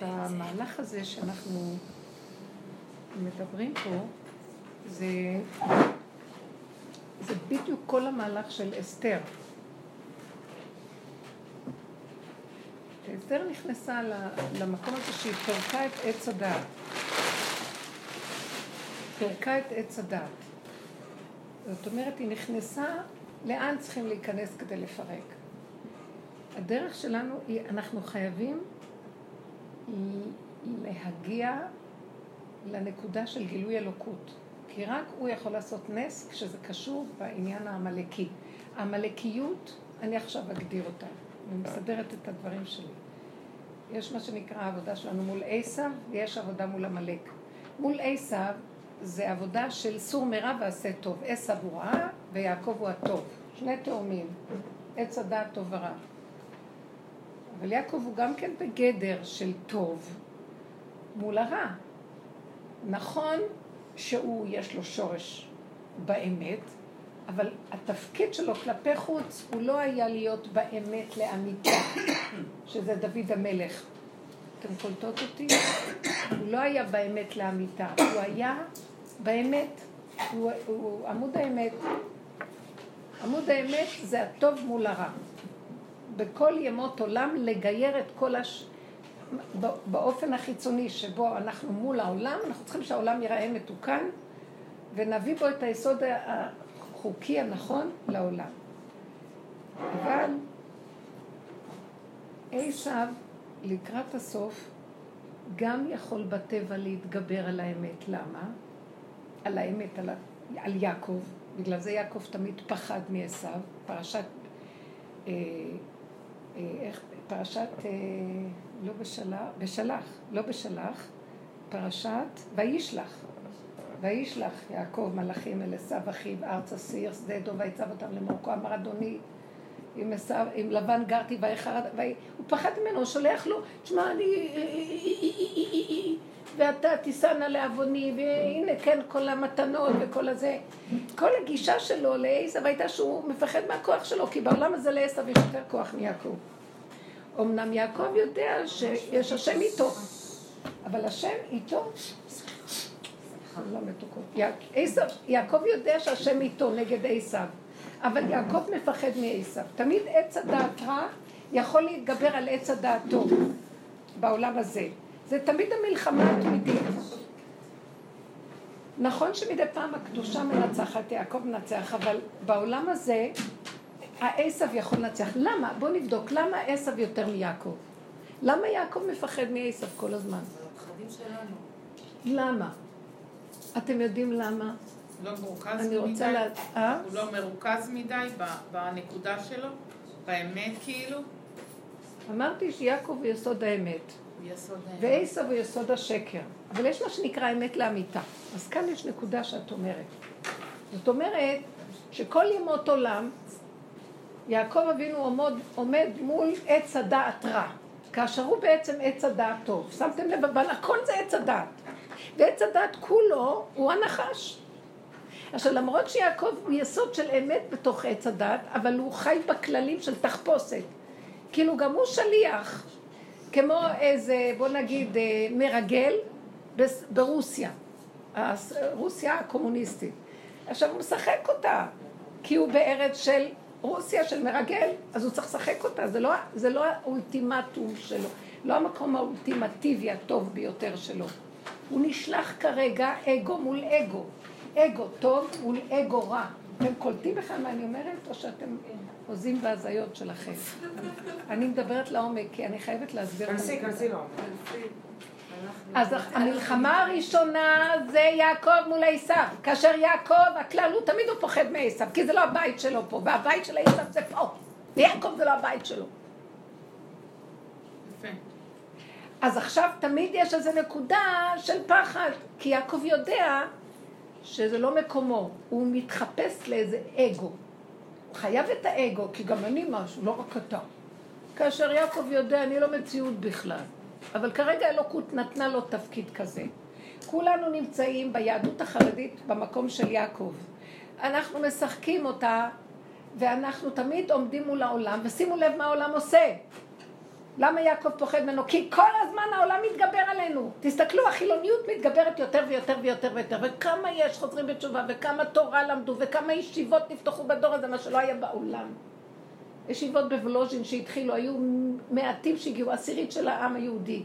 במהלך הזה שאנחנו מדברים פה, זה, זה בדיוק כל המהלך של אסתר. אסתר נכנסה למקום הזה שהיא פרקה את עץ הדעת. פירקה את עץ הדעת. זאת אומרת, היא נכנסה, לאן צריכים להיכנס כדי לפרק? הדרך שלנו היא, אנחנו חייבים להגיע לנקודה של גילוי אלוקות. כי רק הוא יכול לעשות נס כשזה קשור בעניין העמלקי. העמלקיות, אני עכשיו אגדיר אותה. אני מסדרת את הדברים שלי. יש מה שנקרא העבודה שלנו מול עשיו, ויש עבודה מול עמלק. מול עשיו זה עבודה של סור מרע ועשה טוב. עשיו הוא רע ויעקב הוא הטוב. שני תאומים, עץ הדעת טוב ורע. אבל יעקב הוא גם כן בגדר של טוב מול הרע. נכון שהוא, יש לו שורש באמת, אבל התפקיד שלו כלפי חוץ הוא לא היה להיות באמת לאמיתה, שזה דוד המלך. אתם קולטות אותי? הוא לא היה באמת לאמיתה, הוא היה באמת, הוא, הוא עמוד האמת. עמוד האמת זה הטוב מול הרע. בכל ימות עולם לגייר את כל הש... באופן החיצוני שבו אנחנו מול העולם, אנחנו צריכים שהעולם ייראה מתוקן ונביא בו את היסוד החוקי הנכון לעולם. אבל עשיו לקראת הסוף גם יכול בטבע להתגבר על האמת. למה? על האמת, על, על יעקב. בגלל זה יעקב תמיד פחד מעשיו. פרשת, אה, איך, פרשת, אה, לא בשלח, בשלח, לא בשלח, פרשת וישלח. וישלח יעקב מלאכים אל עשיו אחיו ארצה סיר שדה דוב ויצב אותם למורכו אמר אדוני עם, עשיו, עם לבן גרתי ויחרד, הוא פחד ממנו, הוא שולח לו, תשמע אני ואתה תישא לעווני והנה כן כל המתנות וכל הזה כל הגישה שלו לעשב הייתה שהוא מפחד מהכוח שלו כי בעולם הזה לעשב יש יותר כוח מיעקב אמנם יעקב יודע שיש השם איתו אבל השם איתו. יעקב יודע שהשם איתו נגד עשיו, אבל יעקב מפחד מעשיו. תמיד עץ הדעת רע יכול להתגבר על עץ הדעת טוב בעולם הזה. זה תמיד המלחמה התמידית. נכון שמדי פעם הקדושה מנצחת, יעקב מנצח, אבל בעולם הזה העשב יכול לנצח. למה? בואו נבדוק. למה עשב יותר מיעקב? למה יעקב מפחד מעשב כל הזמן? למה? אתם יודעים למה? לא מרוכז מדי? רוצה לה... אה? הוא לא מרוכז מדי בנקודה שלו? באמת כאילו? אמרתי שיעקב הוא יסוד האמת. ועשו הוא יסוד השקר. אבל יש מה שנקרא אמת לאמיתה. אז כאן יש נקודה שאת אומרת. זאת אומרת שכל ימות עולם יעקב אבינו עומד, עומד מול עץ הדעת רע, כאשר הוא בעצם עץ הדעת טוב. שמתם לב, אבל הכל זה עץ הדעת. ועץ הדת כולו הוא הנחש. עכשיו למרות שיעקב הוא יסוד של אמת בתוך עץ הדת, אבל הוא חי בכללים של תחפושת. כאילו גם הוא שליח, כמו איזה, בוא נגיד, אה, מרגל ברוסיה, רוסיה הקומוניסטית. עכשיו הוא משחק אותה, כי הוא בארץ של רוסיה, של מרגל, אז הוא צריך לשחק אותה, זה לא, זה לא האולטימטום שלו, לא המקום האולטימטיבי הטוב ביותר שלו. הוא נשלח כרגע אגו מול אגו. אגו טוב מול אגו רע. אתם קולטים בכלל מה אני אומרת, או שאתם עוזים בהזיות שלכם? אני מדברת לעומק, כי אני חייבת להסביר. כנסי, כנסי לעומק. אז המלחמה הראשונה זה יעקב מול עשיו. כאשר יעקב, הכלל הוא תמיד הוא פוחד מעשיו, כי זה לא הבית שלו פה, והבית של עשיו זה פה. ויעקב זה לא הבית שלו. אז עכשיו תמיד יש איזו נקודה של פחד, כי יעקב יודע שזה לא מקומו, הוא מתחפש לאיזה אגו. חייב את האגו, כי גם אני משהו, לא רק אתה. כאשר יעקב יודע, אני לא מציאות בכלל. אבל כרגע אלוקות נתנה לו תפקיד כזה. כולנו נמצאים ביהדות החרדית במקום של יעקב. אנחנו משחקים אותה, ואנחנו תמיד עומדים מול העולם, ושימו לב מה העולם עושה. למה יעקב פוחד ממנו? כי כל הזמן העולם מתגבר עלינו. תסתכלו, החילוניות מתגברת יותר ויותר ויותר ויותר, וכמה יש חוזרים בתשובה, וכמה תורה למדו, וכמה ישיבות נפתחו בדור הזה, מה שלא היה בעולם. ישיבות בוולוז'ין שהתחילו, היו מעטים שהגיעו, עשירית של העם היהודי.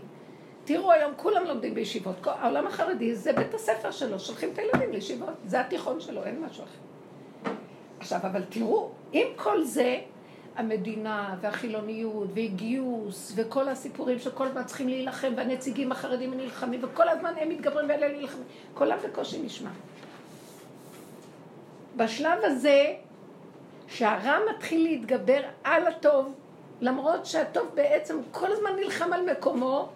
תראו היום, כולם לומדים בישיבות. העולם החרדי זה בית הספר שלו, שולחים את הילדים לישיבות. זה התיכון שלו, אין משהו אחר. עכשיו, אבל תראו, עם כל זה, המדינה והחילוניות וגיוס וכל הסיפורים שכל הזמן צריכים להילחם והנציגים החרדים נלחמים וכל הזמן הם מתגברים ואלה נלחמים, קולם בקושי נשמע. בשלב הזה שהרע מתחיל להתגבר על הטוב, למרות שהטוב בעצם כל הזמן נלחם על מקומו,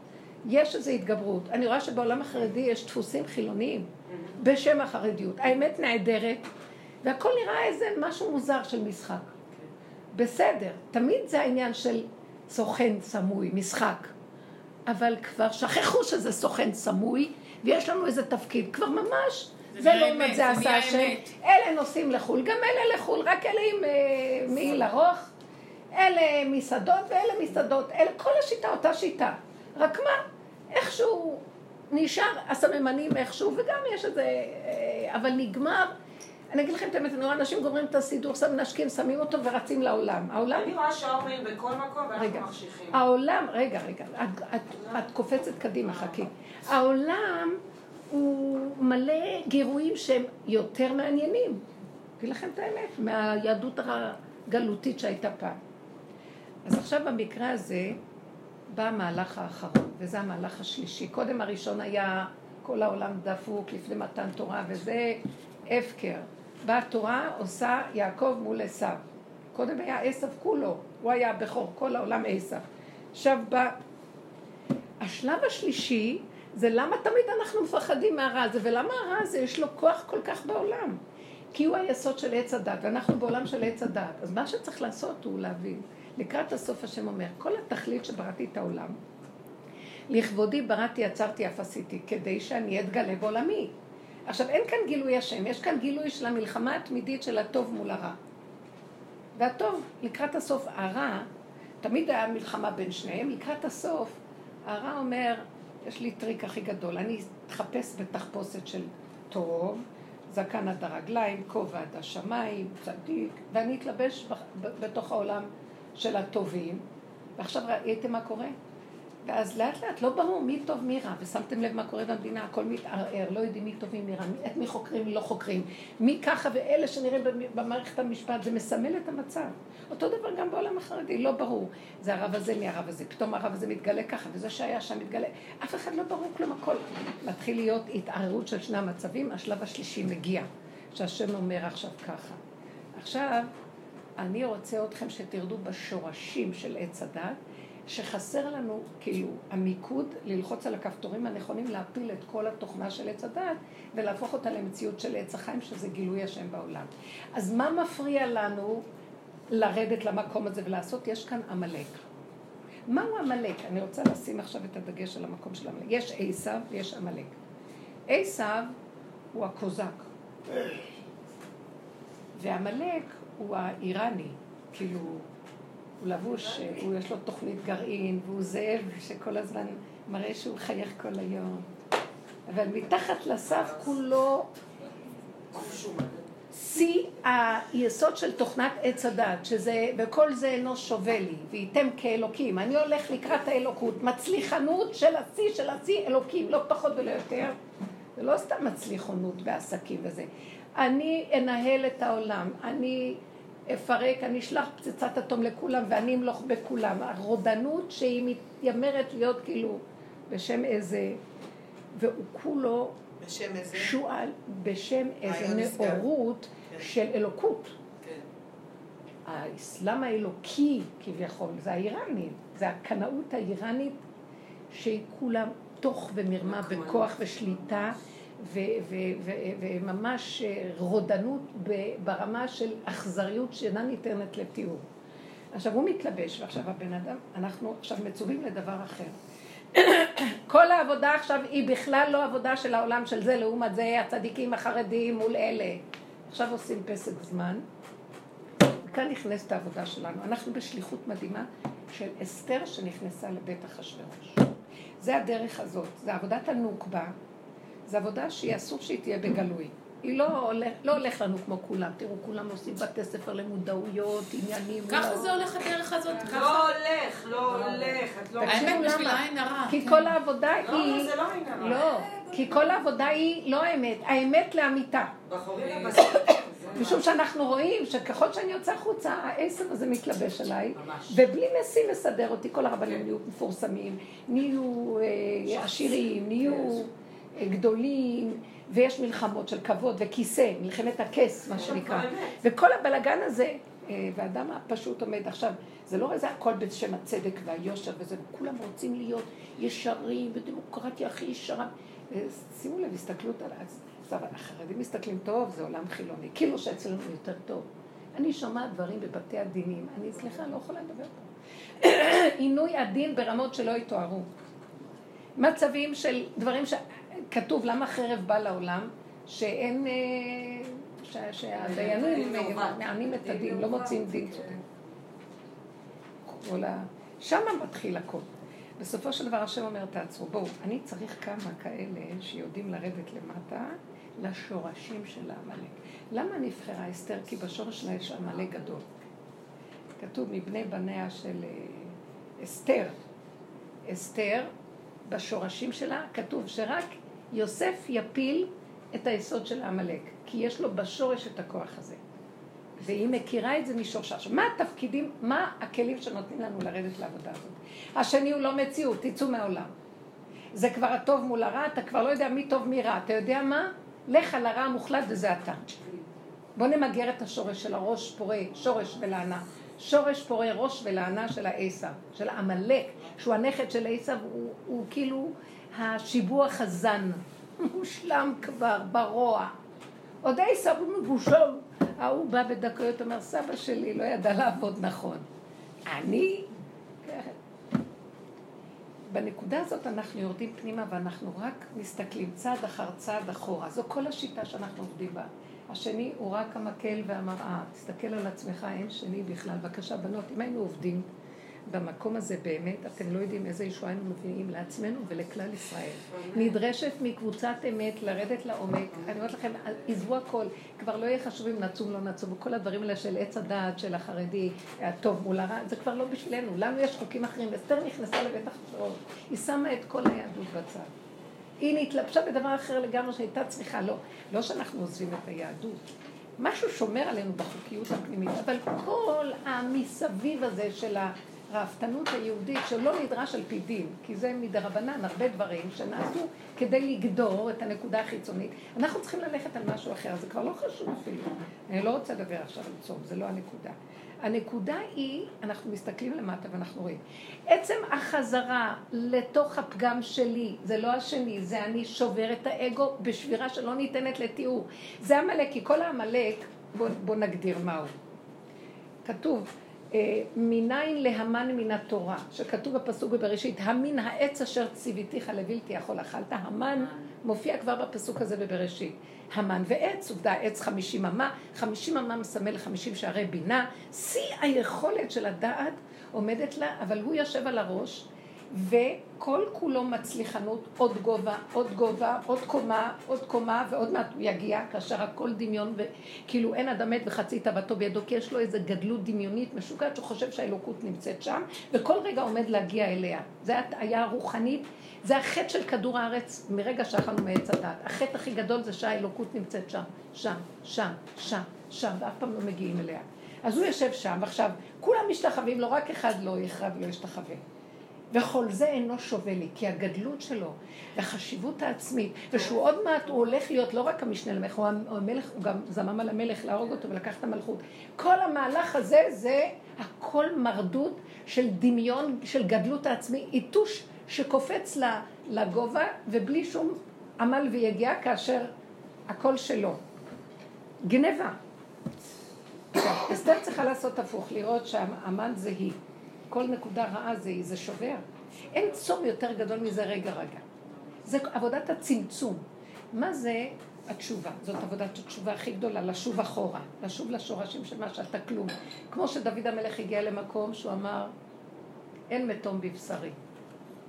יש איזו התגברות. אני רואה שבעולם החרדי יש דפוסים חילוניים בשם החרדיות. האמת נעדרת, והכל נראה איזה משהו מוזר של משחק. בסדר, תמיד זה העניין של סוכן סמוי, משחק. אבל כבר שכחו שזה סוכן סמוי, ויש לנו איזה תפקיד. כבר ממש, זה לעומת זה עשה השם. אלה נוסעים לחו"ל, גם אלה לחו"ל, רק אלה עם uh, מעיל ארוך, אלה מסעדות ואלה מסעדות. אלה, כל השיטה אותה שיטה. רק מה, איכשהו נשאר הסממנים איכשהו, וגם יש איזה... אה, אבל נגמר. אני אגיד לכם את האמת, אני רואה אנשים גומרים את הסידור, שם נשקים, שמים אותו ורצים לעולם. העולם... אני רואה שעומר בכל מקום ואנחנו מחשיכים. העולם, רגע, רגע, את קופצת קדימה, חכי. העולם הוא מלא גירויים שהם יותר מעניינים. אגיד לכם את האמת, מהיהדות הגלותית שהייתה פעם. אז עכשיו במקרה הזה בא המהלך האחרון, וזה המהלך השלישי. קודם הראשון היה כל העולם דפוק לפני מתן תורה, וזה הפקר. באה התורה עושה יעקב מול עשיו. קודם היה עשיו כולו, הוא היה הבכור, כל העולם עשיו. עכשיו בא... השלב השלישי זה למה תמיד אנחנו מפחדים מהרע הזה, ולמה הרע הזה יש לו כוח כל כך בעולם? כי הוא היסוד של עץ הדת, ואנחנו בעולם של עץ הדת. אז מה שצריך לעשות הוא להבין. לקראת הסוף השם אומר, כל התכלית שבראתי את העולם, לכבודי בראתי, עצרתי, אף עשיתי, כדי שאני אתגלה בעולמי. עכשיו, אין כאן גילוי השם, יש כאן גילוי של המלחמה התמידית של הטוב מול הרע. והטוב, לקראת הסוף, הרע, תמיד היה מלחמה בין שניהם, לקראת הסוף, הרע אומר, יש לי טריק הכי גדול, אני אתחפש בתחפושת של טוב, זקן עד הרגליים, כובע עד השמיים, צדיק, ואני אתלבש בתוך העולם של הטובים. ועכשיו ראיתם מה קורה? ואז לאט לאט לא ברור מי טוב מי רע, ושמתם לב מה קורה במדינה, הכל מתערער, לא יודעים מי טובים מי רע, את מי חוקרים מי לא חוקרים, מי ככה ואלה שנראים במערכת המשפט, זה מסמל את המצב. אותו דבר גם בעולם החרדי, לא ברור. זה הרב הזה מי הרב הזה, פתאום הרב הזה מתגלה ככה, וזה שהיה שם מתגלה, אף אחד לא ברור כלום, הכל מתחיל להיות התערערות של שני המצבים, השלב השלישי מגיע, שהשם אומר עכשיו ככה. עכשיו, אני רוצה אתכם שתרדו בשורשים של עץ הדת. שחסר לנו, כאילו, המיקוד ללחוץ על הכפתורים הנכונים להפיל את כל התוכנה של עץ הדת ולהפוך אותה למציאות של עץ החיים, שזה גילוי השם בעולם. אז מה מפריע לנו לרדת למקום הזה ולעשות? יש כאן עמלק. מהו עמלק? אני רוצה לשים עכשיו את הדגש על המקום של עמלק. יש עשיו ויש עמלק. עשיו הוא הקוזק, ועמלק הוא האיראני, כאילו... הוא לבוש, הוא יש לו תוכנית גרעין, והוא זאב שכל הזמן מראה שהוא מחייך כל היום. אבל מתחת לסף כולו שיא היסוד של תוכנת עץ הדת, שזה, וכל זה אינו שווה לי, וייתם כאלוקים. אני הולך לקראת האלוקות, מצליחנות של השיא של השיא אלוקים, לא פחות ולא יותר. זה לא סתם מצליחנות בעסקים וזה. אני אנהל את העולם, אני אפרק, אני אשלח פצצת אטום לכולם ואני אמלוך בכולם. הרודנות שהיא מתיימרת להיות כאילו בשם איזה, והוא כולו בשם איזה? שועל, בשם איזה נאורות כן. של אלוקות. כן. האסלאם האלוקי כביכול, זה האיראני, זה הקנאות האיראנית שהיא כולה תוך ומרמה וכוח ושליטה. וממש אה, רודנות ברמה של אכזריות שאינה ניתנת לתיאור. עכשיו הוא מתלבש, ועכשיו הבן אדם, אנחנו עכשיו מצווים לדבר אחר. כל העבודה עכשיו היא בכלל לא עבודה של העולם של זה, לעומת זה הצדיקים החרדים מול אלה. עכשיו עושים פסק זמן, כאן נכנסת העבודה שלנו. אנחנו בשליחות מדהימה, של אסתר שנכנסה לבית אחשורוש. זה הדרך הזאת, זה עבודת הנוקבה, זה עבודה שהיא אסור שהיא תהיה בגלוי. היא לא הולך, לא הולך לנו כמו כולם. תראו, כולם עושים בתי ספר למודעויות, עניינים. ככה לא... זה הולך הדרך הזאת. לא הולך, לא הולך. את לא... האמת בשביל העין הרע. כי כל העבודה היא... לא, זה לא עין הרע. לא, כי כל העבודה היא לא האמת. האמת לאמיתה. משום שאנחנו רואים שככל שאני יוצא החוצה, העשר הזה מתלבש עליי, ובלי משים מסדר אותי, כל הרבנים נהיו מפורסמים, נהיו אה, עשירים, נהיו אה, גדולים. ויש מלחמות של כבוד וכיסא, מלחמת הכס, מה שנקרא. וכל הבלגן הזה, אה, והאדם הפשוט עומד עכשיו, זה לא איזה הכל בשם הצדק והיושר וזה, כולם רוצים להיות ישרים ודמוקרטיה הכי ישרה. אה, שימו לב, הסתכלות על... עכשיו, החרדים מסתכלים טוב, זה עולם חילוני, כאילו שאצלנו יותר טוב. אני שומעת דברים בבתי הדינים, אני, סליחה, לא יכולה לדבר פה. עינוי הדין ברמות שלא יתוארו. מצבים של דברים ש... כתוב למה חרב בא לעולם, שאין, אה, שהדיינים מענים את הדין, לא מוצאים דין צודק. שם מתחיל הכל. בסופו של דבר השם אומר, תעצרו, בואו, אני צריך כמה כאלה שיודעים לרדת למטה לשורשים של העמלק. למה נבחרה אסתר? כי בשורש שלה יש עמלק גדול. כתוב מבני בניה של אה, אסתר. אסתר, בשורשים שלה כתוב שרק יוסף יפיל את היסוד של העמלק, כי יש לו בשורש את הכוח הזה. והיא מכירה את זה משורשה. עכשיו, מה התפקידים, מה הכלים שנותנים לנו לרדת לעבודה הזאת? השני הוא לא מציאות, תצאו מהעולם. זה כבר הטוב מול הרע, אתה כבר לא יודע מי טוב מי רע. אתה יודע מה? לך על הרע המוחלט וזה אתה. בוא נמגר את השורש של הראש פורה, שורש ולענה. שורש פורה ראש ולענה של העשב, של עמלק, שהוא הנכד של עשב, הוא, הוא כאילו השיבוח הזן, מושלם כבר, ברוע. עוד עשב מבושל. ההוא בא בדקויות, אומר, סבא שלי לא ידע לעבוד נכון. אני? בנקודה הזאת אנחנו יורדים פנימה ואנחנו רק מסתכלים צעד אחר צעד אחורה. זו כל השיטה שאנחנו עובדים בה. השני הוא רק המקל והמראה. תסתכל על עצמך, אין שני בכלל. בבקשה, בנות, אם היינו עובדים במקום הזה באמת, אתם לא יודעים איזה ישועה היינו מביאים לעצמנו ולכלל ישראל. נדרשת מקבוצת אמת לרדת לעומק. אני אומרת לכם, עזבו הכל, כבר לא יהיה חשוב אם נצום, לא נצום, וכל הדברים האלה של עץ הדעת של החרדי, הטוב מול הרע, זה כבר לא בשבילנו. לנו יש חוקים אחרים. אסתר נכנסה לבית החשבות, היא שמה את כל היהדות בצד. היא נתלבשה בדבר אחר לגמרי שהייתה צריכה, לא, לא שאנחנו עוזבים את היהדות. משהו שומר עלינו בחוקיות הפנימית, אבל כל המסביב הזה של ה... הראוותנות היהודית שלא נדרש על פי דין, כי זה מדרבנן הרבה דברים שנעשו כדי לגדור את הנקודה החיצונית. אנחנו צריכים ללכת על משהו אחר, זה כבר לא חשוב אפילו. אני לא רוצה לדבר עכשיו על צום, זה לא הנקודה. הנקודה היא, אנחנו מסתכלים למטה ואנחנו רואים. עצם החזרה לתוך הפגם שלי, זה לא השני, זה אני שובר את האגו בשבירה שלא ניתנת לתיאור. זה עמלק, כי כל העמלק, בואו בוא נגדיר מהו. כתוב, מניין להמן מן התורה, שכתוב בפסוק בבראשית, המין העץ אשר ציוויתיך לבלתי יכול אכלת, המן מופיע כבר בפסוק הזה בבראשית. המן ועץ, עובדה, עץ חמישים אמה, חמישים אמה מסמל חמישים שערי בינה, שיא היכולת של הדעת עומדת לה, אבל הוא יושב על הראש, וכל כולו מצליחנות, עוד גובה, עוד גובה, עוד קומה, עוד קומה, ועוד מעט הוא יגיע, כאשר הכל דמיון, וכאילו אין אדם מת וחצי תאוותו בידו, כי יש לו איזו גדלות דמיונית משוגעת שהוא חושב שהאלוקות נמצאת שם, וכל רגע עומד להגיע אליה. זה הטעיה רוחנית, זה החטא של כדור הארץ מרגע שאכלנו מעץ הדת. החטא הכי גדול זה שהאלוקות נמצאת שם, שם, שם, שם, שם, ואף פעם לא מגיעים אליה. אז הוא יושב שם, ועכשיו כולם משתחווים לו, רק אחד לא יכרע ולא ישתחווה. וכל זה אינו שווה לי, כי הגדלות שלו, והחשיבות העצמית, ושהוא עוד מעט, הוא הולך להיות לא רק המשנה למלך, הוא המלך, הוא גם זמם על המלך להרוג אותו ולקח את המלכות. כל המהלך הזה זה הכל מרדות של דמיון, של גדלות העצמי, יתוש שקופץ לגובה, ובלי שום עמל ויגיעה, כאשר הכל שלו. גניבה. אסתר צריכה לעשות הפוך, לראות שהאמן זה היא. כל נקודה רעה זה, זה שובר. אין צום יותר גדול מזה רגע רגע. זה עבודת הצמצום. מה זה התשובה? זאת עבודת התשובה הכי גדולה, לשוב אחורה, לשוב לשורשים של מה שאתה כלום. כמו שדוד המלך הגיע למקום שהוא אמר, אין מתום בבשרי,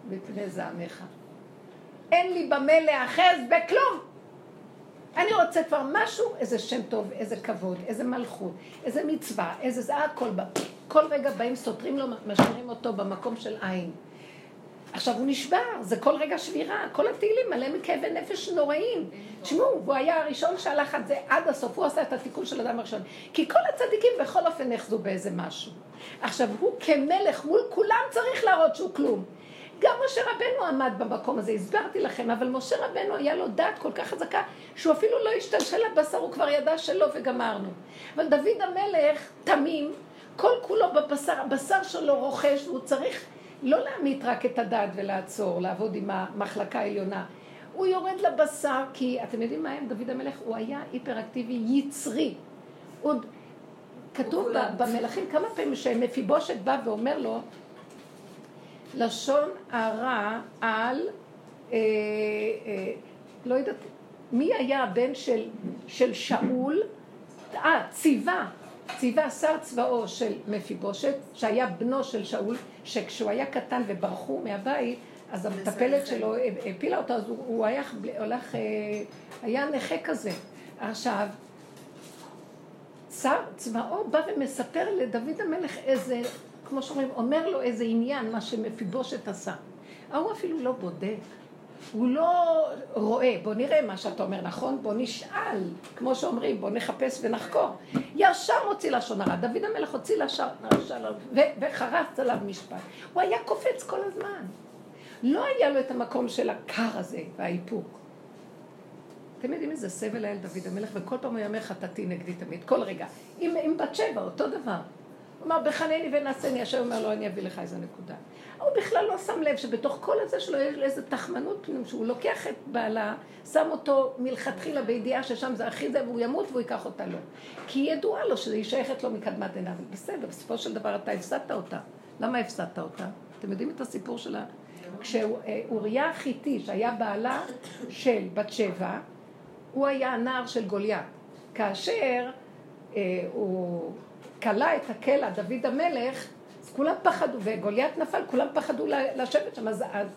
מפני זעמך. אין לי במה להאחז בכלום. אני רוצה כבר משהו, איזה שם טוב, איזה כבוד, איזה מלכות, איזה מצווה, איזה זה, הכל בא. כל רגע באים, סותרים לו, משאירים אותו במקום של עין. עכשיו הוא נשבר, זה כל רגע שבירה, כל התהילים מלא מכאבי נפש נוראים. תשמעו, הוא היה הראשון שהלך את זה עד הסוף, הוא עשה את התיקון של אדם הראשון. כי כל הצדיקים בכל אופן נחזו באיזה משהו. עכשיו, הוא כמלך מול כולם צריך להראות שהוא כלום. גם משה רבנו עמד במקום הזה, הסברתי לכם, אבל משה רבנו היה לו דעת כל כך חזקה, שהוא אפילו לא השתלשל לבשר, הוא כבר ידע שלא וגמרנו. אבל דוד המלך, תמים, כל כולו בבשר, הבשר שלו רוכש, והוא צריך לא להמית רק את הדעת ולעצור, לעבוד עם המחלקה העליונה. הוא יורד לבשר, כי אתם יודעים מה הם דוד המלך? הוא היה היפראקטיבי יצרי. עוד כתוב במלכים כמה פעמים שמפיבושת בא ואומר לו, לשון הרע על, אה, אה, לא יודעת, מי היה הבן של, של שאול? אה, ציווה, ציווה שר צבאו של מפיבושת, שהיה בנו של שאול, שכשהוא היה קטן וברחו מהבית, אז המטפלת שלו הפילה אותו, אז הוא, הוא היה, הולך, אה, היה נכה כזה. עכשיו, שר צבאו בא ומספר לדוד המלך איזה כמו שאומרים, אומר לו איזה עניין, מה שמפיבושת עשה. ההוא אפילו לא בודק, הוא לא רואה, בוא נראה מה שאתה אומר נכון, בוא נשאל, כמו שאומרים, בוא נחפש ונחקור. ישר מוציא לשון הרע, דוד המלך הוציא לשון הרע וחרץ עליו משפט. הוא היה קופץ כל הזמן. לא היה לו את המקום של הקר הזה והאיפוק. אתם יודעים איזה סבל היה לדוד המלך, וכל פעם הוא יאמר חטאתי נגדי תמיד, כל רגע. עם, עם בת שבע, אותו דבר. אמר, בחנני ונעשני, השם אומר לו, אני אביא לך איזה נקודה. הוא בכלל לא שם לב שבתוך כל הזה שלו יש איזה תחמנות פנים, שהוא לוקח את בעלה, שם אותו מלכתחילה בידיעה ששם זה הכי זה, והוא ימות והוא ייקח אותה לו. כי היא ידועה לו שהיא שייכת לו מקדמת עיניו. בסדר, בסופו של דבר אתה הפסדת אותה. למה הפסדת אותה? אתם יודעים את הסיפור שלה? כשאוריה החיתי, שהיה בעלה של בת שבע, הוא היה הנער של גוליית. כאשר אה, הוא... כלה את הקלע, דוד המלך, כולם פחדו, וגוליית נפל, כולם פחדו לשבת שם. אז, אז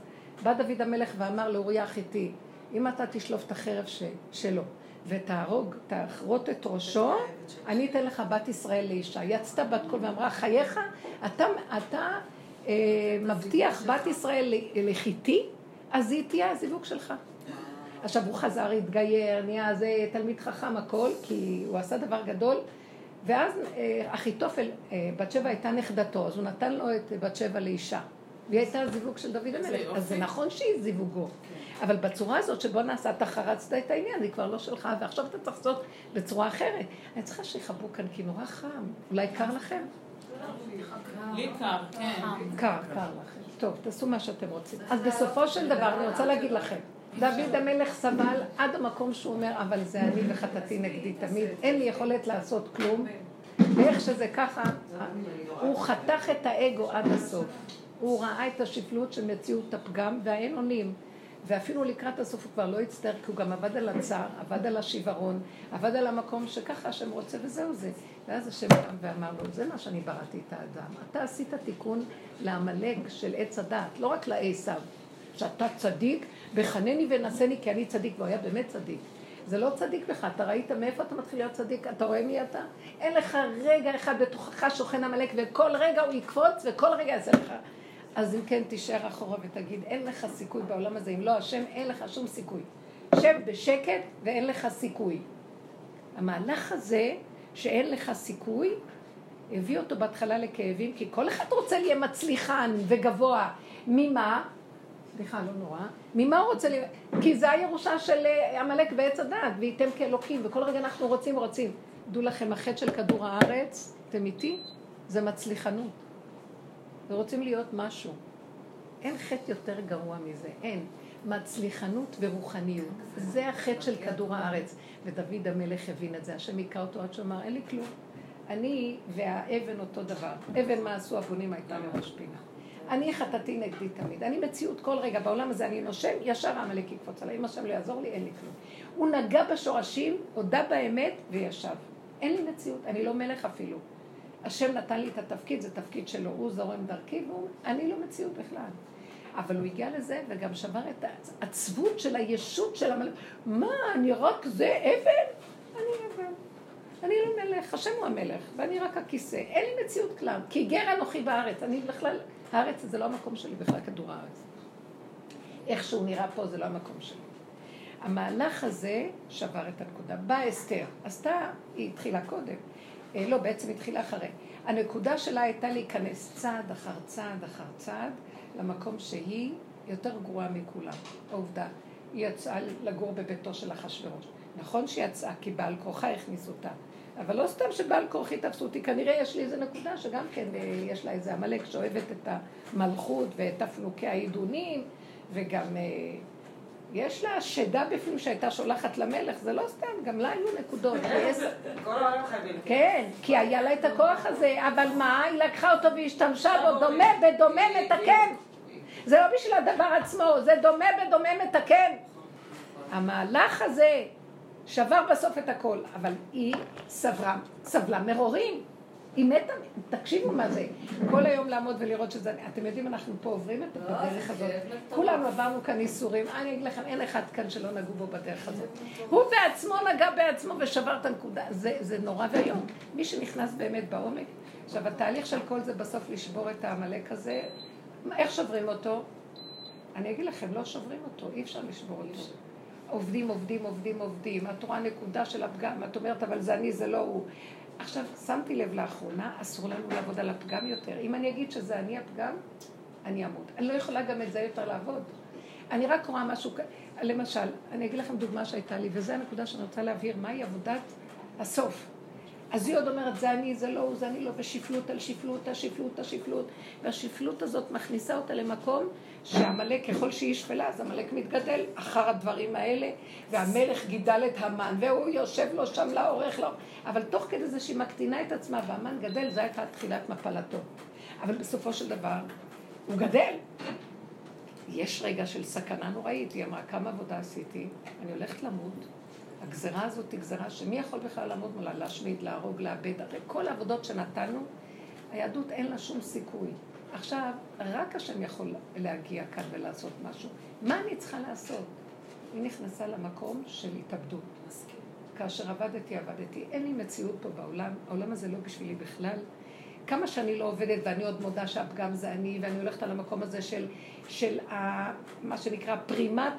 בא דוד המלך ואמר לאוריה החיתי, אם אתה תשלוף את החרב ש, שלו ותהרוג, תחרוט את ראשו, אני אתן לך בת ישראל לאישה. יצתה בת קול ואמרה, חייך, אתה, אתה אה, מבטיח בת ישראל לחיתי, אז היא תהיה הזיווג שלך. עכשיו הוא חזר, התגייר, נהיה זה תלמיד חכם הכל, כי הוא עשה דבר גדול. ואז אה, אחיתופל, אה, בת שבע הייתה נכדתו, אז הוא נתן לו את בת שבע לאישה. והיא הייתה זיווג של דוד המלך. אז זה נכון שהיא זיווגו. כן. אבל בצורה הזאת שבו נעשה, אתה חרצת את העניין, היא כבר לא שלך, ועכשיו אתה צריך לעשות בצורה אחרת. אני צריכה שיחברו כאן, כי נורא חם. אולי קר לכם? לי קר, כן. קר, קר לכם. טוב, תעשו מה שאתם רוצים. אז בסופו של דבר, אני רוצה להגיד לכם, דוד המלך סבל עד המקום שהוא אומר, אבל זה אני וחטאתי נגדי תמיד, אין לי יכולת לעשות כלום. ואיך שזה ככה, הוא חתך את האגו עד הסוף. הוא ראה את השפלות של מציאות הפגם והאין אונים. ואפילו לקראת הסוף הוא כבר לא הצטער, כי הוא גם עבד על הצער, עבד על השיוורון, עבד על המקום שככה השם רוצה וזהו זה. ואז השם קם ואמר לו, זה מה שאני בראתי את האדם. אתה עשית תיקון לעמלק של עץ הדעת, לא רק לעשו, שאתה צדיק בחנני ונשני כי אני צדיק, והוא היה באמת צדיק. זה לא צדיק בך, אתה ראית מאיפה אתה מתחיל להיות צדיק? אתה רואה מי אתה? אין לך רגע אחד בתוכך שוכן עמלק, וכל רגע הוא יקפוץ, וכל רגע יעשה לך. אז אם כן, תישאר אחורה ותגיד, אין לך סיכוי בעולם הזה, אם לא השם, אין לך שום סיכוי. שב בשקט ואין לך סיכוי. המהלך הזה, שאין לך סיכוי, הביא אותו בהתחלה לכאבים, כי כל אחד רוצה להיות מצליחן וגבוה. ממה? סליחה, לא נורא. ממה הוא רוצה ל... כי זה הירושה של אה, עמלק ועץ הדעת, וייתם כאלוקים, וכל רגע אנחנו רוצים ורוצים. דעו לכם, החטא של כדור הארץ, אתם איתי? זה מצליחנות. ורוצים להיות משהו. אין חטא יותר גרוע מזה, אין. מצליחנות ורוחניות. זה החטא של כדור הארץ. ודוד המלך הבין את זה, השם היכה אותו עד שאמר, אין לי כלום. אני והאבן אותו דבר. אבן מה עשו הבונים הייתה לראש פינה. אני חטאתי נגדי תמיד. אני מציאות כל רגע בעולם הזה, אני נושם, ישר העמלק יקפוץ עליי. אם השם לא יעזור לי, אין לי כלום. הוא נגע בשורשים, הודה באמת וישב. אין לי מציאות, אני לא מלך אפילו. השם נתן לי את התפקיד, זה תפקיד שלו, הוא זורם דרכי, ואני לא מציאות בכלל. אבל הוא הגיע לזה וגם שבר את העצבות של הישות של המלך. מה, אני רק זה אבן? אני אבן. אני לא מלך, השם הוא המלך, ואני רק הכיסא. אין לי מציאות כלל, כי גר אנוכי בארץ. אני בכלל, הארץ זה לא המקום שלי, בכלל כדור הארץ. איך שהוא נראה פה זה לא המקום שלי. המהלך הזה שבר את הנקודה. באה אסתר, עשתה, היא התחילה קודם. אה, לא, בעצם התחילה אחרי. הנקודה שלה הייתה להיכנס צעד אחר צעד אחר צעד למקום שהיא יותר גרועה מכולם. העובדה, היא יצאה לגור בביתו של אחשוורוש. נכון שהיא יצאה, כי בעל כורחה הכניס אותה. אבל לא סתם שבעל כורחי תפסו אותי, כנראה יש לי איזה נקודה שגם כן אה, יש לה איזה עמלק שאוהבת את המלכות ואת אפלוקי העידונים, וגם אה, יש לה שדה בפנים שהייתה שולחת למלך, זה לא סתם, גם לה היו נקודות. כל העולם חייבים. כן, כי היה לה את הכוח הזה, אבל מה, היא לקחה אותו והשתמשה בו, דומה בדומה מתקן. זה לא בשביל הדבר עצמו, זה דומה בדומה מתקן. המהלך הזה שבר בסוף את הכל, אבל היא סברה, סבלה מרורים. היא מתה, תקשיבו מה זה. כל היום לעמוד ולראות שזה... אתם יודעים, אנחנו פה עוברים את הדרך הזאת. כולנו עברנו כאן איסורים. אני אגיד לכם, אין אחד כאן שלא נגעו בו בדרך הזאת. הוא בעצמו נגע בעצמו ושבר את הנקודה. זה נורא ואיום. מי שנכנס באמת בעומק. עכשיו, התהליך של כל זה בסוף לשבור את העמלק הזה, איך שוברים אותו? אני אגיד לכם, לא שוברים אותו, אי אפשר לשבור אותו. עובדים, עובדים, עובדים, עובדים. את רואה נקודה של הפגם, את אומרת, אבל זה אני, זה לא הוא. עכשיו, שמתי לב לאחרונה, אסור לנו לעבוד על הפגם יותר. אם אני אגיד שזה אני הפגם, אני אמות. אני לא יכולה גם את זה יותר לעבוד. אני רק רואה משהו, למשל, אני אגיד לכם דוגמה שהייתה לי, וזו הנקודה שאני רוצה להבהיר, מהי עבודת הסוף. אז היא עוד אומרת, זה אני, זה לא הוא, זה אני לא, ושפלות על שפלות, השפלות, השפלות, והשפלות הזאת מכניסה אותה למקום שעמלק, ככל שהיא שפלה, אז עמלק מתגדל אחר הדברים האלה, והמלך גידל את המן, והוא יושב לו שם לאורך לו, אבל תוך כדי זה שהיא מקטינה את עצמה והמן גדל, זו הייתה תחילת מפלתו. אבל בסופו של דבר, הוא גדל. יש רגע של סכנה נוראית, היא אמרה, כמה עבודה עשיתי, אני הולכת למות. הגזרה הזאת היא גזרה שמי יכול בכלל לעמוד מולה, להשמיד, להרוג, לאבד, הרי כל העבודות שנתנו, היהדות אין לה שום סיכוי. עכשיו, רק השם יכול להגיע כאן ולעשות משהו. מה אני צריכה לעשות? היא נכנסה למקום של התאבדות. כאשר עבדתי, עבדתי. אין לי מציאות פה בעולם, העולם הזה לא בשבילי בכלל. כמה שאני לא עובדת, ואני עוד מודה שהפגם זה אני, ואני הולכת על המקום הזה של, של ה, מה שנקרא פרימת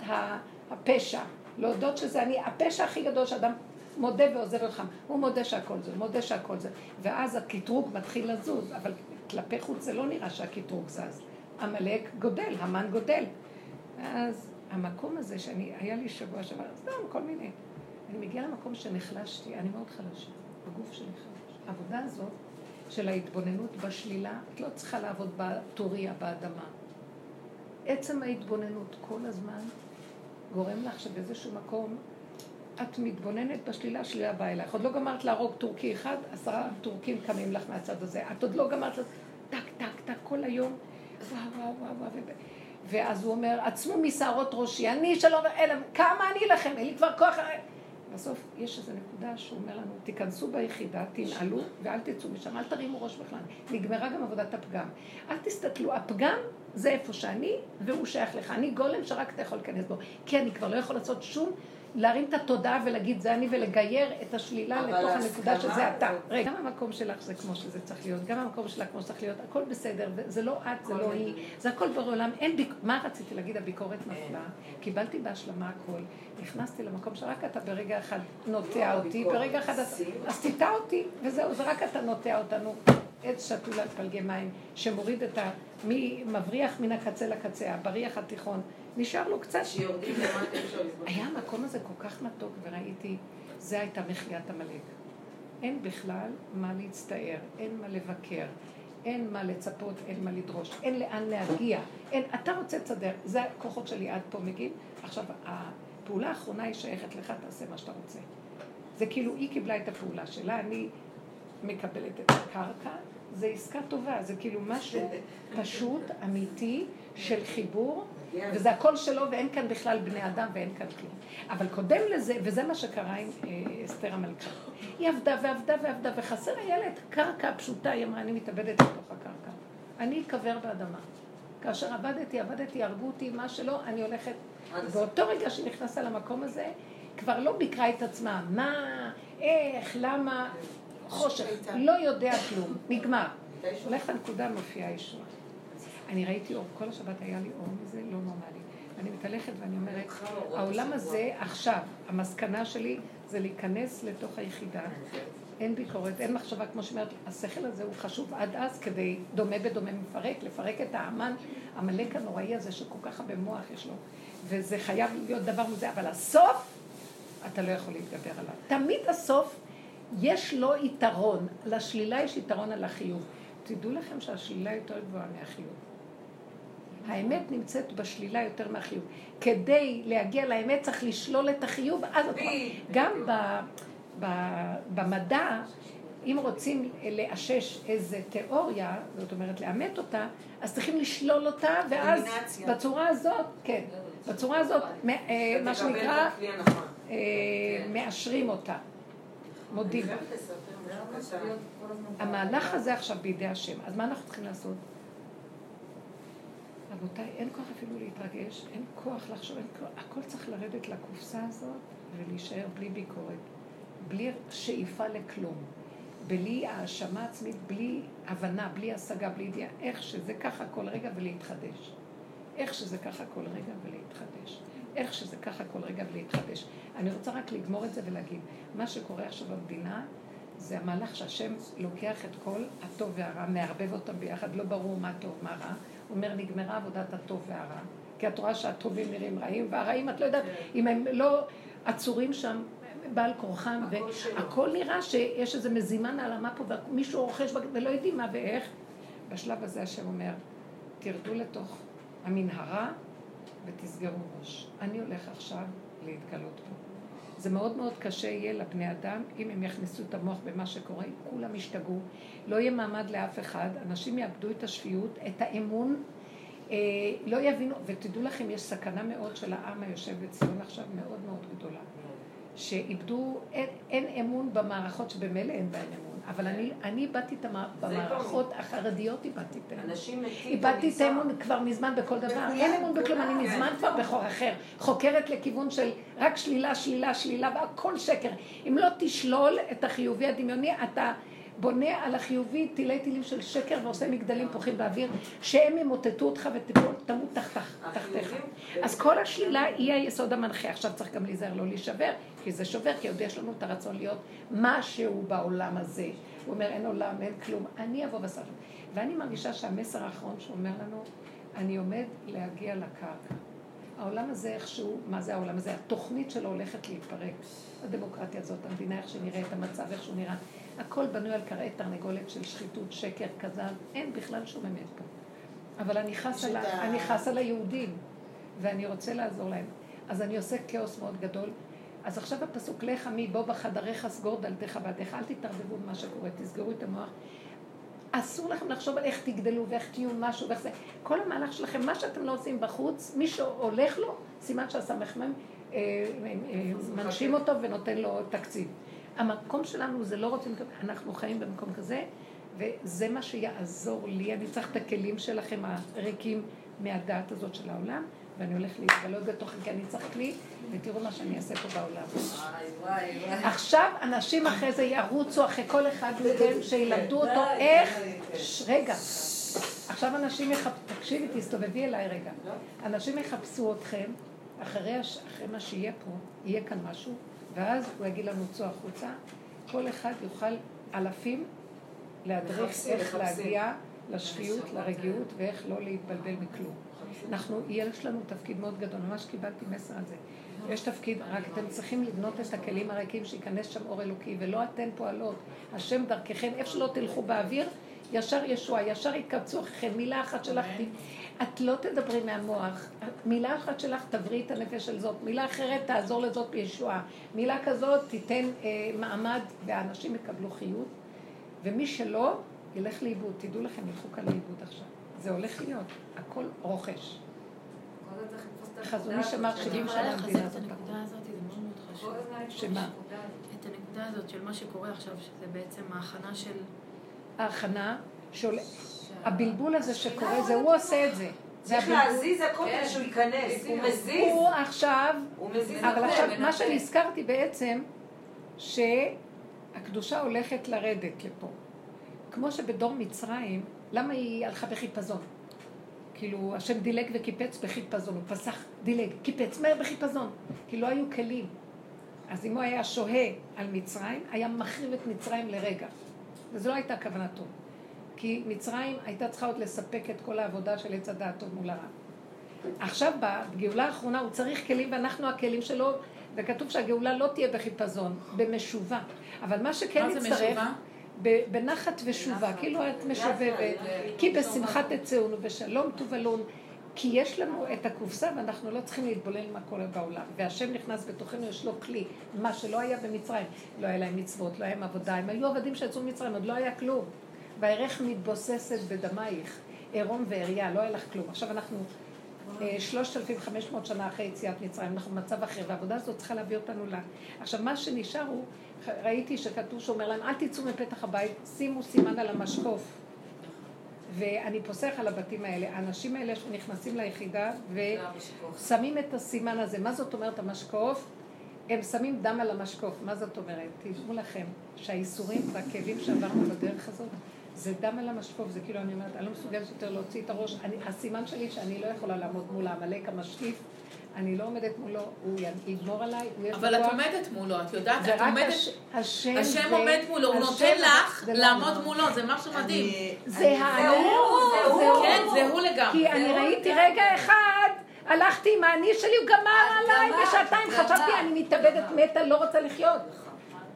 הפשע. להודות שזה אני, הפשע הכי גדול שאדם מודה ועוזב לך. הוא מודה שהכל זה, מודה שהכל זה. ואז הקטרוג מתחיל לזוז, אבל כלפי חוץ זה לא נראה שהקטרוג זז. עמלק גודל, המן גודל. ואז המקום הזה שאני, היה לי שבוע שעבר, סתם, כל מיני. אני מגיעה למקום שנחלשתי, אני מאוד חלשה, בגוף שלי חלש. העבודה הזאת של ההתבוננות בשלילה, את לא צריכה לעבוד בטוריה, באדמה. עצם ההתבוננות כל הזמן גורם לך שבאיזשהו מקום את מתבוננת בשלילה, שלילה באה אלייך. עוד לא גמרת להרוג טורקי אחד, עשרה טורקים קמים לך מהצד הזה. את עוד לא גמרת, טק, טק, טק, כל היום, וואו, וואו, וואו, וואו. ואז הוא אומר, עצמו משערות ראשי, אני שלא, אלא, כמה אני לכם, אין לי כבר כוח. בסוף יש איזו נקודה שהוא אומר לנו, תיכנסו ביחידה, תנעלו ואל תצאו משם, אל תרימו ראש בכלל. נגמרה גם עבודת הפגם. אל תסתכלו, הפגם זה איפה שאני, והוא שייך לך. אני גולם שרק אתה יכול להיכנס בו. כי אני כבר לא יכול לעשות שום, להרים את התודעה ולהגיד זה אני ולגייר את השלילה לתוך הנקודה שזה אתה. רגע, גם המקום שלך זה כמו שזה צריך להיות, גם המקום שלך כמו שצריך להיות, הכל בסדר, זה לא את, זה לא היא, זה הכל בעולם, אין ביק... מה רציתי להגיד? הביקורת נפלה, קיבלתי בהשלמה הכל, נכנסתי למקום שרק אתה ברגע אחד נוטע אותי, ברגע אחד אתה... אז תיטע אותי, וזהו, זה רק אתה נוטע אותנו. עץ שתול על פלגי מים, שמוריד את ה... מי מבריח מן הקצה לקצה, הבריח התיכון. נשאר לו קצת. שיורדים למטה היה המקום הזה כל כך מתוק, וראיתי, זה הייתה מחיית עמלק. אין בכלל מה להצטער, אין מה לבקר, אין מה לצפות, אין מה לדרוש, אין לאן להגיע. אין, אתה רוצה לצדר, זה הכוחות שלי עד פה מגיעים. עכשיו, הפעולה האחרונה היא שייכת לך, תעשה מה שאתה רוצה. זה כאילו, היא קיבלה את הפעולה שלה, אני מקבלת את הקרקע, זה עסקה טובה, זה כאילו משהו פשוט, אמיתי, של חיבור, וזה הכל שלו ואין כאן בכלל בני אדם ואין כאן כלום. אבל קודם לזה, וזה מה שקרה עם אה, אסתר המלכה. היא עבדה ועבדה ועבדה, וחסר היה לה את קרקע הפשוטה, היא אמרה, אני מתאבדת לתוך הקרקע. אני אקבר באדמה. כאשר עבדתי, עבדתי, הרגו אותי, מה שלא, אני הולכת... באותו רגע שהיא נכנסה למקום הזה, כבר לא ביקרה את עצמה, מה, איך, למה, חושך, לא יודע כלום, נגמר. הולכת לנקודה, מופיעה ישועה. אני ראיתי אור, כל השבת היה לי אור מזה, לא נורמלי. אני מתהלכת ואני אומרת, העולם הזה עכשיו, המסקנה שלי זה להיכנס לתוך היחידה. אין ביקורת, אין מחשבה, כמו שאומרת, השכל הזה הוא חשוב עד אז כדי, דומה בדומה מפרק, לפרק את האמן, עמלק הנוראי הזה שכל כך הרבה מוח יש לו. וזה חייב להיות דבר מזה, אבל הסוף, אתה לא יכול להתגבר עליו. תמיד הסוף, יש לו יתרון. לשלילה יש יתרון על החיוב. תדעו לכם שהשלילה יותר גבוהה מהחיוב. האמת נמצאת בשלילה יותר מהחיוב. כדי להגיע לאמת צריך לשלול את החיוב, אז את גם ב, ב, במדע, אם רוצים לאשש איזה תיאוריה, זאת אומרת לאמת אותה, אז צריכים לשלול אותה, ואז בצורה הזאת, כן, בצורה הזאת, אה, מה שנקרא, אה, מאשרים אותה, מודים. המהלך הזה עכשיו בידי השם, אז מה אנחנו צריכים לעשות? רבותיי, אין כוח אפילו להתרגש, אין כוח לחשוב, אין כוח, הכל צריך לרדת לקופסה הזאת ולהישאר בלי ביקורת, בלי שאיפה לכלום, בלי האשמה עצמית, בלי הבנה, בלי השגה, בלי ידיעה, איך שזה ככה כל רגע ולהתחדש. איך שזה ככה כל רגע ולהתחדש. איך שזה ככה כל רגע ולהתחדש. אני רוצה רק לגמור את זה ולהגיד, מה שקורה עכשיו במדינה זה המהלך שהשם לוקח את כל הטוב והרע, מערבב אותם ביחד, לא ברור מה טוב, מה רע. הוא אומר, נגמרה עבודת הטוב והרע. כי את רואה שהטובים נראים רעים, והרעים, את לא יודעת, אם הם לא עצורים שם בעל כורחם, והכל נראה שיש איזה מזימה נעלמה פה, ומישהו רוכש ולא יודעים מה ואיך. בשלב הזה השם אומר, תרדו לתוך המנהרה ותסגרו ראש. אני הולך עכשיו להתגלות פה. זה מאוד מאוד קשה יהיה לבני אדם, אם הם יכניסו את המוח במה שקורה, כולם ישתגעו, לא יהיה מעמד לאף אחד, אנשים יאבדו את השפיות, את האמון, אה, לא יבינו, ותדעו לכם, יש סכנה מאוד של העם היושב בציון עכשיו, מאוד מאוד גדולה. שאיבדו, אין, אין אמון במערכות שבמילא אין בהן אמון. אבל אני, אני איבדתי את המערכות החרדיות, איבדתי את האמון. איבדתי את האמון כבר מזמן בכל דבר. אין אמון בכלום, אני מזמן כבר בחור אחר. חוקרת לכיוון של רק שלילה, שלילה, שלילה, והכל שקר. אם לא תשלול את החיובי הדמיוני, אתה... בונה על תילי תילים של שקר ועושה מגדלים פוחים באוויר, שהם ימוטטו אותך ותמות תחתיך. אז כל השלילה היא היסוד המנחה. עכשיו צריך גם להיזהר לא להישבר, כי זה שובר, כי עוד יש לנו את הרצון להיות משהו בעולם הזה. הוא אומר, אין עולם, אין כלום, אני אבוא בסוף. ואני מרגישה שהמסר האחרון שהוא אומר לנו, אני עומד להגיע לקרקע. העולם הזה איכשהו, מה זה העולם הזה? התוכנית שלו הולכת להתפרק. הדמוקרטיה הזאת, המדינה איך שנראית, המצב איך שהוא נראה. הכל בנוי על קרעי תרנגולת של שחיתות, שקר, כזב, אין בכלל שום אמת פה. אבל אני חס, על, ה... אני חס על היהודים, ואני רוצה לעזור להם. אז אני עושה כאוס מאוד גדול. אז עכשיו הפסוק, לך עמי בוא בחדריך סגור דלתך ועדיך, אל תתערבבו במה שקורה, תסגרו את המוח. אסור לכם לחשוב על איך תגדלו ואיך תהיו משהו ואיך זה. כל המהלך שלכם, מה שאתם לא עושים בחוץ, מי שהולך לו, סימן שהסמ"ם אה, אה, מנשים אותו ונותן לו תקציב. המקום שלנו זה לא רוצים, אנחנו חיים במקום כזה, וזה מה שיעזור לי. אני צריך את הכלים שלכם הריקים מהדעת הזאת של העולם, ואני הולך להתגלות בתוכי, כי אני צריך כלי, ותראו מה שאני אעשה פה בעולם. עכשיו אנשים אחרי זה ירוצו אחרי כל אחד מכם, שילמדו אותו איך... רגע. עכשיו אנשים יחפשו, תקשיבי, תסתובבי אליי רגע. אנשים יחפשו אתכם, אחרי מה שיהיה פה, יהיה כאן משהו, ואז הוא יגיד לנו, צאו החוצה, כל אחד יוכל אלפים להדריך איך להגיע לשפיות, לרגיעות, ואיך לא להתבלבל מכלום. אנחנו, יש לנו תפקיד מאוד גדול, ממש קיבלתי מסר על זה. יש תפקיד, רק אתם צריכים לבנות את הכלים הריקים, שייכנס שם אור אלוקי, ולא אתן פועלות. השם דרככם, איפה שלא תלכו באוויר, ישר ישועה, ישר יתקבצו אחריכם, מילה אחת שלך, את לא תדברי מהמוח, מילה אחת שלך תבריא את הנפש של זאת, מילה אחרת תעזור לזאת בישועה, מילה כזאת תיתן אה, מעמד והאנשים יקבלו חיות, ומי שלא, ילך לאיבוד. תדעו לכם, ילכו כאן לאיבוד עכשיו. זה הולך להיות, הכל רוכש. חזון איש אמר 70 שנה המדינה הזאת. שמה? את הנקודה הזאת של מה שקורה עכשיו, שזה בעצם ההכנה של... ההכנה, הבלבול הזה שקורה, זה הוא עושה את זה. צריך להזיז הכל כדי שהוא ייכנס, הוא מזיז. הוא עכשיו, אבל עכשיו, מה שנזכרתי בעצם, שהקדושה הולכת לרדת לפה. כמו שבדור מצרים, למה היא הלכה בחיפזון? כאילו, השם דילג וקיפץ בחיפזון, הוא פסח, דילג, קיפץ, מהר בחיפזון, כי לא היו כלים. אז אם הוא היה שוהה על מצרים, היה מחריב את מצרים לרגע. וזו לא הייתה כוונתו. כי מצרים הייתה צריכה עוד לספק את כל העבודה של עץ הדעת טוב מול הרע. עכשיו בגאולה האחרונה הוא צריך כלים ואנחנו הכלים שלו, וכתוב שהגאולה לא תהיה בחיפזון, במשובה. אבל מה שכן. מה זה משובה? בנחת ושובה, כאילו את משובבת, כי בשמחה תצאונו ושלום תובלון, כי יש לנו את הקופסה ואנחנו לא צריכים להתבולל מה קורה בעולם. והשם נכנס בתוכנו, יש לו כלי, מה שלא היה במצרים. לא היה להם מצוות, לא היה להם עבודה, הם היו עבדים שיצאו ממצרים, עוד לא היה כלום. והערך מתבוססת בדמייך, עירום ועריה, לא היה לך כלום. עכשיו אנחנו 3,500 אה, שנה אחרי יציאת מצרים, אנחנו במצב אחר, והעבודה הזאת צריכה להביא אותנו ל... עכשיו, מה שנשאר הוא, ראיתי שכתוב שאומר להם, אל תצאו מפתח הבית, שימו סימן על המשקוף. ואני פוסח על הבתים האלה. האנשים האלה שנכנסים ליחידה ושמים את הסימן הזה. מה זאת אומרת המשקוף? הם שמים דם על המשקוף. מה זאת אומרת? תדעו לכם שהאיסורים והכאבים שעברנו בדרך הזאת, זה דם על המשקוף, זה כאילו אני אומרת, אני לא מסוגלת יותר להוציא את הראש. אני, הסימן שלי שאני לא יכולה לעמוד מול העמלק המשקיף. אני לא עומדת מולו, הוא יגמור עליי, הוא יש אבל את עומדת מולו, את יודעת, את עומדת... השם, השם עומד מולו, הוא נותן לך לעמוד מולו, זה משהו מדהים. זה הוא, כן, זה הוא לגמרי. כי אני ראיתי רגע אחד, הלכתי עם האני שלי, הוא גמר עליי בשעתיים, חשבתי, אני מתאבדת, מתה, לא רוצה לחיות.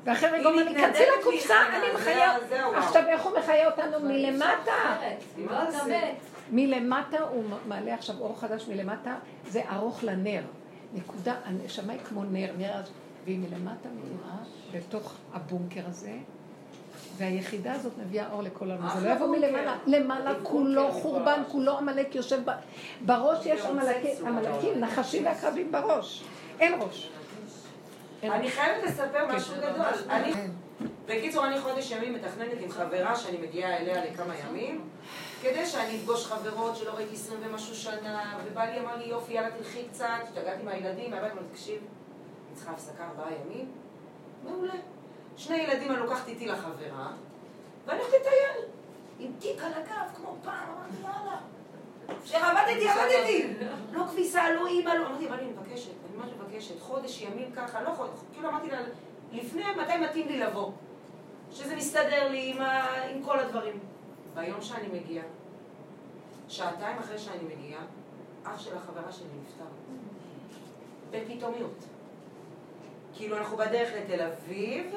ואחרי רגע אומר לי, כנסי לקופסה, אני מחיה... עכשיו, איך הוא מחיה אותנו מלמטה? מלמטה הוא מעלה עכשיו אור חדש מלמטה, זה ארוך לנר. נקודה, הנשמה היא כמו נר, נר, והיא מלמטה מאירה בתוך הבונקר הזה, והיחידה הזאת מביאה אור לכל העולם. זה לא יבוא מלמעלה, למעלה כולו חורבן, כולו עמלק יושב בראש, יש עמלקים, נחשים ועקרבים בראש. אין ראש. אני חייבת לספר משהו כן. גדול. בקיצור, אני חודש ימים מתכננת עם חברה שאני מגיעה אליה לכמה ימים, כדי שאני אפגוש חברות שלא ראיתי עשרים ומשהו שנה, ובעלי אמר לי, יופי, יאללה תלכי קצת, השתגעתי מהילדים, מהבית, אמרתי, תקשיב, אני צריכה הפסקה ארבעה ימים, מעולה. שני ילדים אני לוקחת איתי לחברה, ואני הולכת לטייל, עם תיק על הגב, כמו פעם, אמרתי, יאללה. כשעבדתי, עבדתי. לא כביסה, לא אימא, לא... אמרתי, אבל אני מבקשת, אני ממש מבקשת, חודש ימים ככה, לא חודש, כאילו אמרתי לה, לפני מתי מתאים לי לבוא. שזה מסתדר לי עם, ה... עם כל הדברים. ביום שאני מגיעה, שעתיים אחרי שאני מגיעה, אח של החברה שלי נפטר. בפתאומיות. כאילו אנחנו בדרך לתל אביב,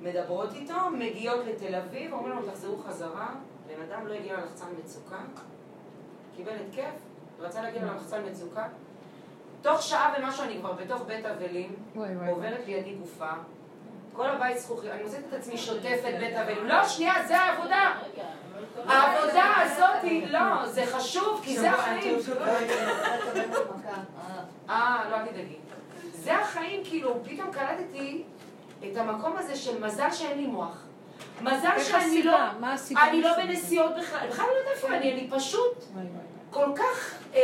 מדברות איתו, מגיעות לתל אביב, אומרים לנו תחזרו חזרה, בן אדם לא הגיע ללחצן מצוקה, קיבל התקף, רצה להגיע ללחצן מצוקה. תוך שעה ומשהו אני כבר בתוך בית אבלים, עוברת לידי גופה, כל הבית זכוכי, אני מוצאת את עצמי שוטפת בית אבלים. לא, שנייה, זה העבודה. העבודה הזאת, לא, זה חשוב, כי זה החיים. אה, לא, אל תדאגי. זה החיים, כאילו, פתאום קלטתי את המקום הזה של מזל שאין לי מוח. מזל שאני לא... מה הסיבה? אני לא בנסיעות בכלל, בכלל לא יודעת איפה אני, אני פשוט כל כך אה,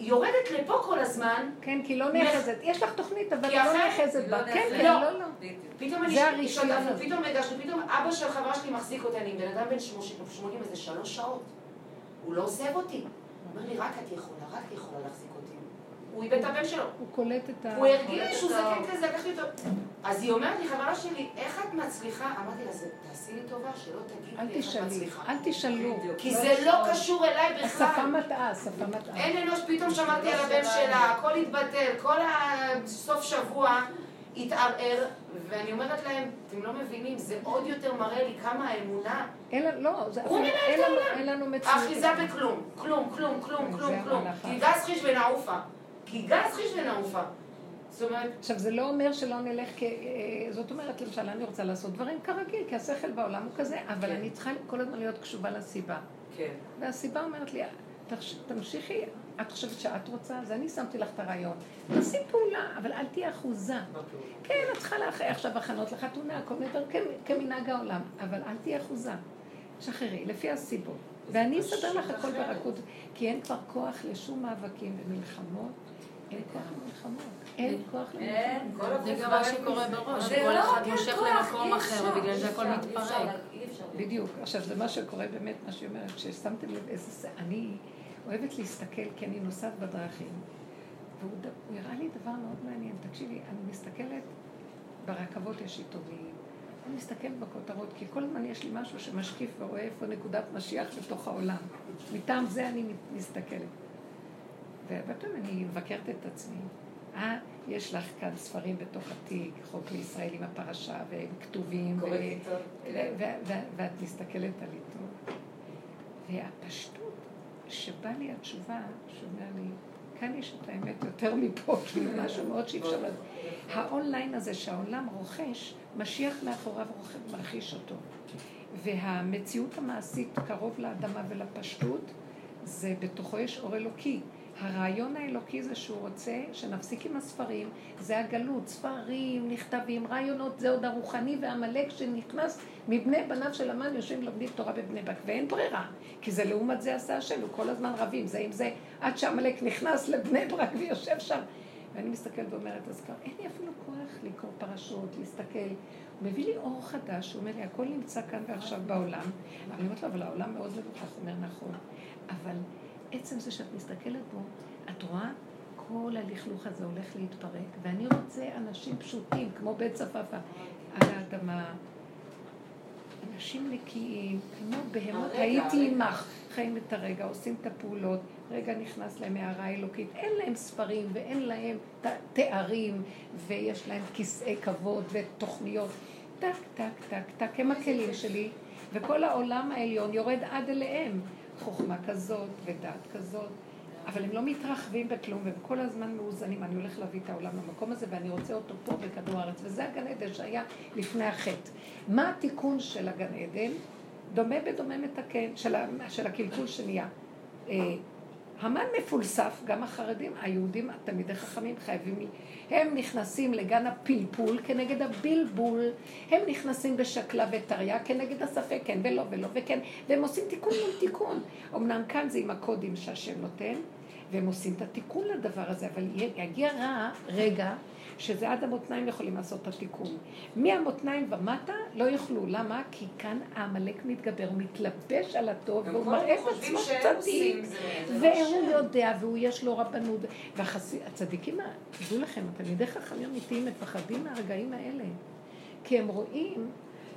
יורדת לפה כל הזמן. כן, כי לא נאחזת. יש לך תוכנית, אבל לא נאחזת בה. כן, כן, לא, לא. פתאום אני שותפנו, פתאום הגשנו, פתאום אבא של חברה שלי מחזיק אותי, אני בן אדם בן 80 איזה שלוש שעות. הוא לא עוזב אותי. הוא אומר לי, רק את יכולה, רק את יכולה להחזיק. הוא איבד את הבן שלו. הוא קולט את ה... הוא הרגיש שהוא זקן כזה, לקחתי אותו. אז היא אומרת לי, חברה שלי, איך את מצליחה? אמרתי לה, תעשי לי טובה, שלא תגידי לי איך את מצליחה. אל תשאלו. כי זה לא קשור אליי בכלל. השפה מטעה, השפה מטעה. אין אנוש, פתאום שמעתי על הבן שלה, הכל התבטל, כל הסוף שבוע התערער, ואני אומרת להם, אתם לא מבינים, זה עוד יותר מראה לי כמה האמונה. לא, הוא מנהל את העולם. אין לנו מציאות. אחיזה בכלום, כלום, כלום, כלום, כלום, כלום. גז חיש ונעופה. כי גז חיש ונעופה. עכשיו, זה לא אומר שלא נלך כ... אה, זאת אומרת, למשל, אני רוצה לעשות דברים כרגיל, כי השכל בעולם הוא כזה, אבל כן. אני צריכה כל הזמן להיות קשובה לסיבה. כן. והסיבה אומרת לי, תמשיכי, את חושבת שאת רוצה? אז אני שמתי לך את הרעיון. תעשי פעולה, אבל אל תהיה אחוזה. כן, את צריכה לאחרי עכשיו הכנות לחתונה, כל מיני דברים, כמנהג העולם, אבל אל תהיה אחוזה. שחררי, לפי הסיבות. ואני אסדר לך הכל ברכות, כי אין כבר כוח לשום מאבקים ומלחמות. אין כוח למלחמות. אין כוח למלחמות. זה גם מה שקורה בראש, כל לא אחד מושך למקום אחר, ובגלל זה הכל מתפרק. בדיוק. עכשיו, זה מה שקורה באמת, מה שהיא אומרת, כששמתם לב איזה... אני אוהבת להסתכל, כי אני נוסעת בדרכים, והוא הראה לי דבר מאוד מעניין. תקשיבי, אני מסתכלת, ברכבות יש עיתונים, אני מסתכלת בכותרות, כי כל הזמן יש לי משהו שמשקיף ורואה איפה נקודת משיח בתוך העולם. מטעם זה אני מסתכלת. והרבה פעמים אני מבקרת את עצמי. אה, יש לך כאן ספרים בתוך התיק, חוק לישראל עם הפרשה, והם כתובים, ואת מסתכלת על עיתון. והפשטות שבא לי התשובה, שאומר לי, כאן יש את האמת יותר מפה, כאילו משהו מאוד שאי אפשר. האונליין הזה שהעולם רוכש, משיח מאחוריו מרחיש אותו. והמציאות המעשית קרוב לאדמה ולפשטות, זה בתוכו יש אור אלוקי. הרעיון האלוקי זה שהוא רוצה שנפסיק עם הספרים, זה הגלות, ספרים, נכתבים, רעיונות, זה עוד הרוחני והעמלק שנכנס מבני בניו של המן יושבים לומדים תורה בבני ברק, ואין ברירה, כי זה לעומת זה עשה השם, הוא כל הזמן רבים, זה עם זה, עד שעמלק נכנס לבני ברק ויושב שם. ואני מסתכלת ואומרת, אז כבר אין לי אפילו כוח לקרוא פרשות, להסתכל. הוא מביא לי אור חדש, הוא אומר לי, הכל נמצא כאן ועכשיו בעולם. אני אומרת לו, אבל העולם מאוד מבוכח, הוא אומר, נכון. אבל עצם זה שאת מסתכלת בו, את רואה? כל הלכלוך הזה הולך להתפרק, ואני רוצה אנשים פשוטים, כמו בית צפאפא, על האדמה, אנשים נקיים, כמו בהמות, הייתי עמך, חיים את הרגע, עושים את הפעולות, רגע נכנס להם הערה אלוקית, אין להם ספרים ואין להם תארים, ויש להם כיסאי כבוד ותוכניות, טק, טק, טק, טק, הם הכלים שלי, וכל העולם העליון יורד עד אליהם. חוכמה כזאת ודעת כזאת, אבל הם לא מתרחבים בכלום, והם כל הזמן מאוזנים. אני הולך להביא את העולם למקום הזה, ואני רוצה אותו פה בכדור הארץ, וזה הגן עדן שהיה לפני החטא. מה התיקון של הגן עדן? דומה בדומה מתקן, של, של הקלקול שנהיה. המן מפולסף, גם החרדים, היהודים, התלמידי חכמים חייבים, הם נכנסים לגן הפלפול כנגד הבלבול, הם נכנסים בשקלה וטריה כנגד הספק, כן ולא ולא וכן, והם עושים תיקון מול תיקון. אמנם כאן זה עם הקודים שהשם נותן, והם עושים את התיקון לדבר הזה, אבל יגיע רע, רגע, שזה עד המותניים יכולים לעשות את התיקון. מהמותניים ומטה לא יוכלו. למה? כי כאן העמלק מתגבר, הוא מתלבש על הטוב, והוא מראה את עצמו צדיק, והוא יודע, והוא יש לו רבנות. והצדיקים, תדעו לכם, התלמידי חכמים אמיתיים מפחדים מהרגעים האלה. כי הם רואים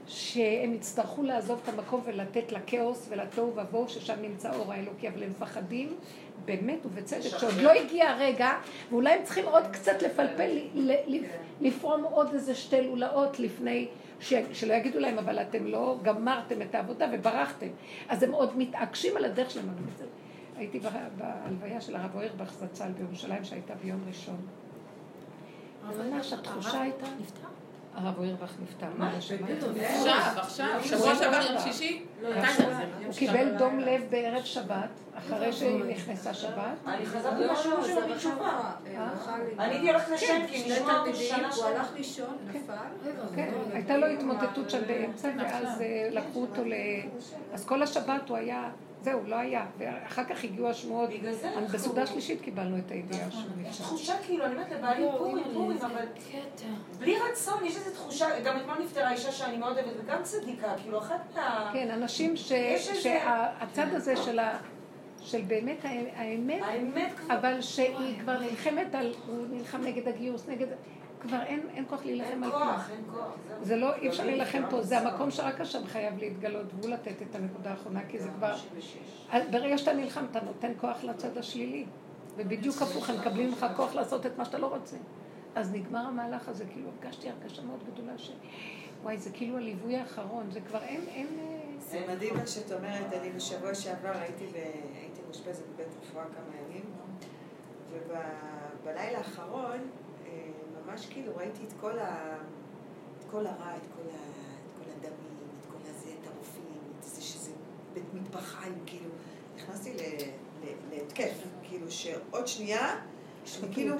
שהם יצטרכו לעזוב את המקום ולתת לכאוס ולתוהו ובוהו ששם נמצא אור האלוקי, אבל הם מפחדים באמת ובצדק, שעוד לא הגיע הרגע, ואולי הם צריכים עוד קצת לפלפל, לפרום עוד איזה שתי לולאות לפני, שלא יגידו להם, אבל אתם לא גמרתם את העבודה וברחתם. אז הם עוד מתעקשים על הדרך שלהם. הייתי בהלוויה של הרב אוירבך זצ"ל בירושלים, שהייתה ביום ראשון. ממש התחושה הייתה... נפטר? הרב אוירבך נפטר. מה? עכשיו, עכשיו, שבוע שעבר יום שישי? לא, הוא קיבל דום לב בערב שבת, אחרי שהיא נכנסה שבת. אני חזרתי לשיעור שלו בתשובה. אני הייתי הולכת לשם, כי נשמע אותו שנה הוא הלך לישון, כן. נפל. כן, הייתה לו התמוטטות שם באמצע, ואז אה, לקחו אותו ל... אז כל השבת הוא היה... זהו, לא היה. ואחר כך הגיעו השמועות. בסעודה שלישית קיבלנו את הידיעה שהוא נפטר. יש תחושה כאילו, אני אומרת לבעלי פורים, פורים, אבל בלי רצון, יש איזו תחושה, גם אתמול נפטרה אישה שאני מאוד אוהבת, וגם צדיקה, כאילו, אחת מה... כן, אנשים שהצד הזה של ה... של באמת האמת, אבל שהיא כבר נלחמת על, הוא נלחם נגד הגיוס, נגד... כבר אין, אין כוח להילחם על כלום. אין כוח, אין כוח. זה לא, אי אפשר להילחם פה, זה המקום שרק השם חייב להתגלות, והוא לתת את הנקודה האחרונה, כי זה כבר... ברגע שאתה נלחם, אתה נותן כוח לצד השלילי. ובדיוק הפוך, הם מקבלים לך כוח לעשות את מה שאתה לא רוצה. אז נגמר המהלך הזה, כאילו הרגשתי הרגשה מאוד גדולה ש... וואי, זה כאילו הליווי האחרון, זה כבר אין... אין אה, זה מדהים מה שאת אומרת, אני בשבוע שעבר הייתי מאושפזת בבית רפואה כמה ימים, ובלילה האחרון ממש כאילו ראיתי את כל, ה... את כל הרע, את כל, ה... את כל הדמים, את כל הזה, את הרופאים, את זה שזה בית מטבחיים, כאילו. נכנסתי להתקף. כאילו שעוד שנייה, אני כאילו...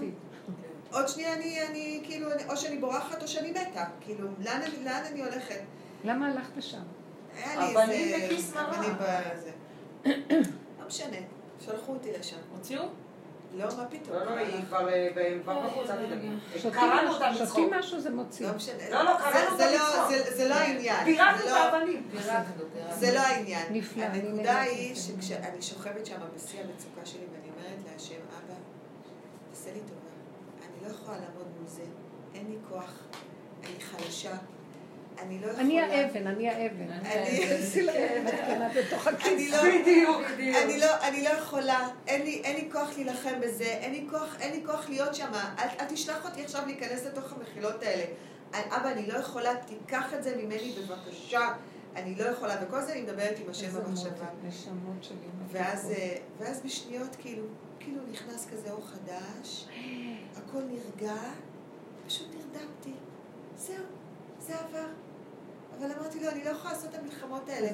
עוד שנייה אני, אני כאילו, או שאני בורחת או שאני מתה. כאילו, לאן, לאן אני הולכת? למה הלכת לשם? היה לי איזה... אבנים בכיס מרה. לא משנה, שלחו אותי לשם. הוציאו? לא, מה פתאום? לא, לא, היא כבר אה, בחוץ, אל תדאגי. קראנו אותה מצחוק. שותים משהו זה מוציא. לא משנה. לא, לא, קראנו אותה מצחוק. זה לא העניין. פירקנו את האבנים. זה לא העניין. נפלא. הנקודה היא שכשאני שוכבת שם בשיא המצוקה שלי ואני אומרת להשם, אבא, תעשה לי טובה. אני לא יכולה לעמוד מול זה. אין לי כוח. אני חלשה. אני לא יכולה... אני האבן, אני האבן. אני אעשי לה אבן בתוך הכיס. בדיוק. אני לא יכולה, אין לי כוח להילחם בזה, אין לי כוח להיות שם. אל תשלח אותי עכשיו להיכנס לתוך המחילות האלה. אבא, אני לא יכולה, תיקח את זה ממני בבקשה. אני לא יכולה, וכל זה אני מדברת עם השם במחשבה. ואז בשניות כאילו, כאילו נכנס כזה אור חדש, הכל נרגע, פשוט נרדמתי. זהו, זה עבר. אבל אמרתי לו, אני לא יכולה לעשות את המלחמות האלה.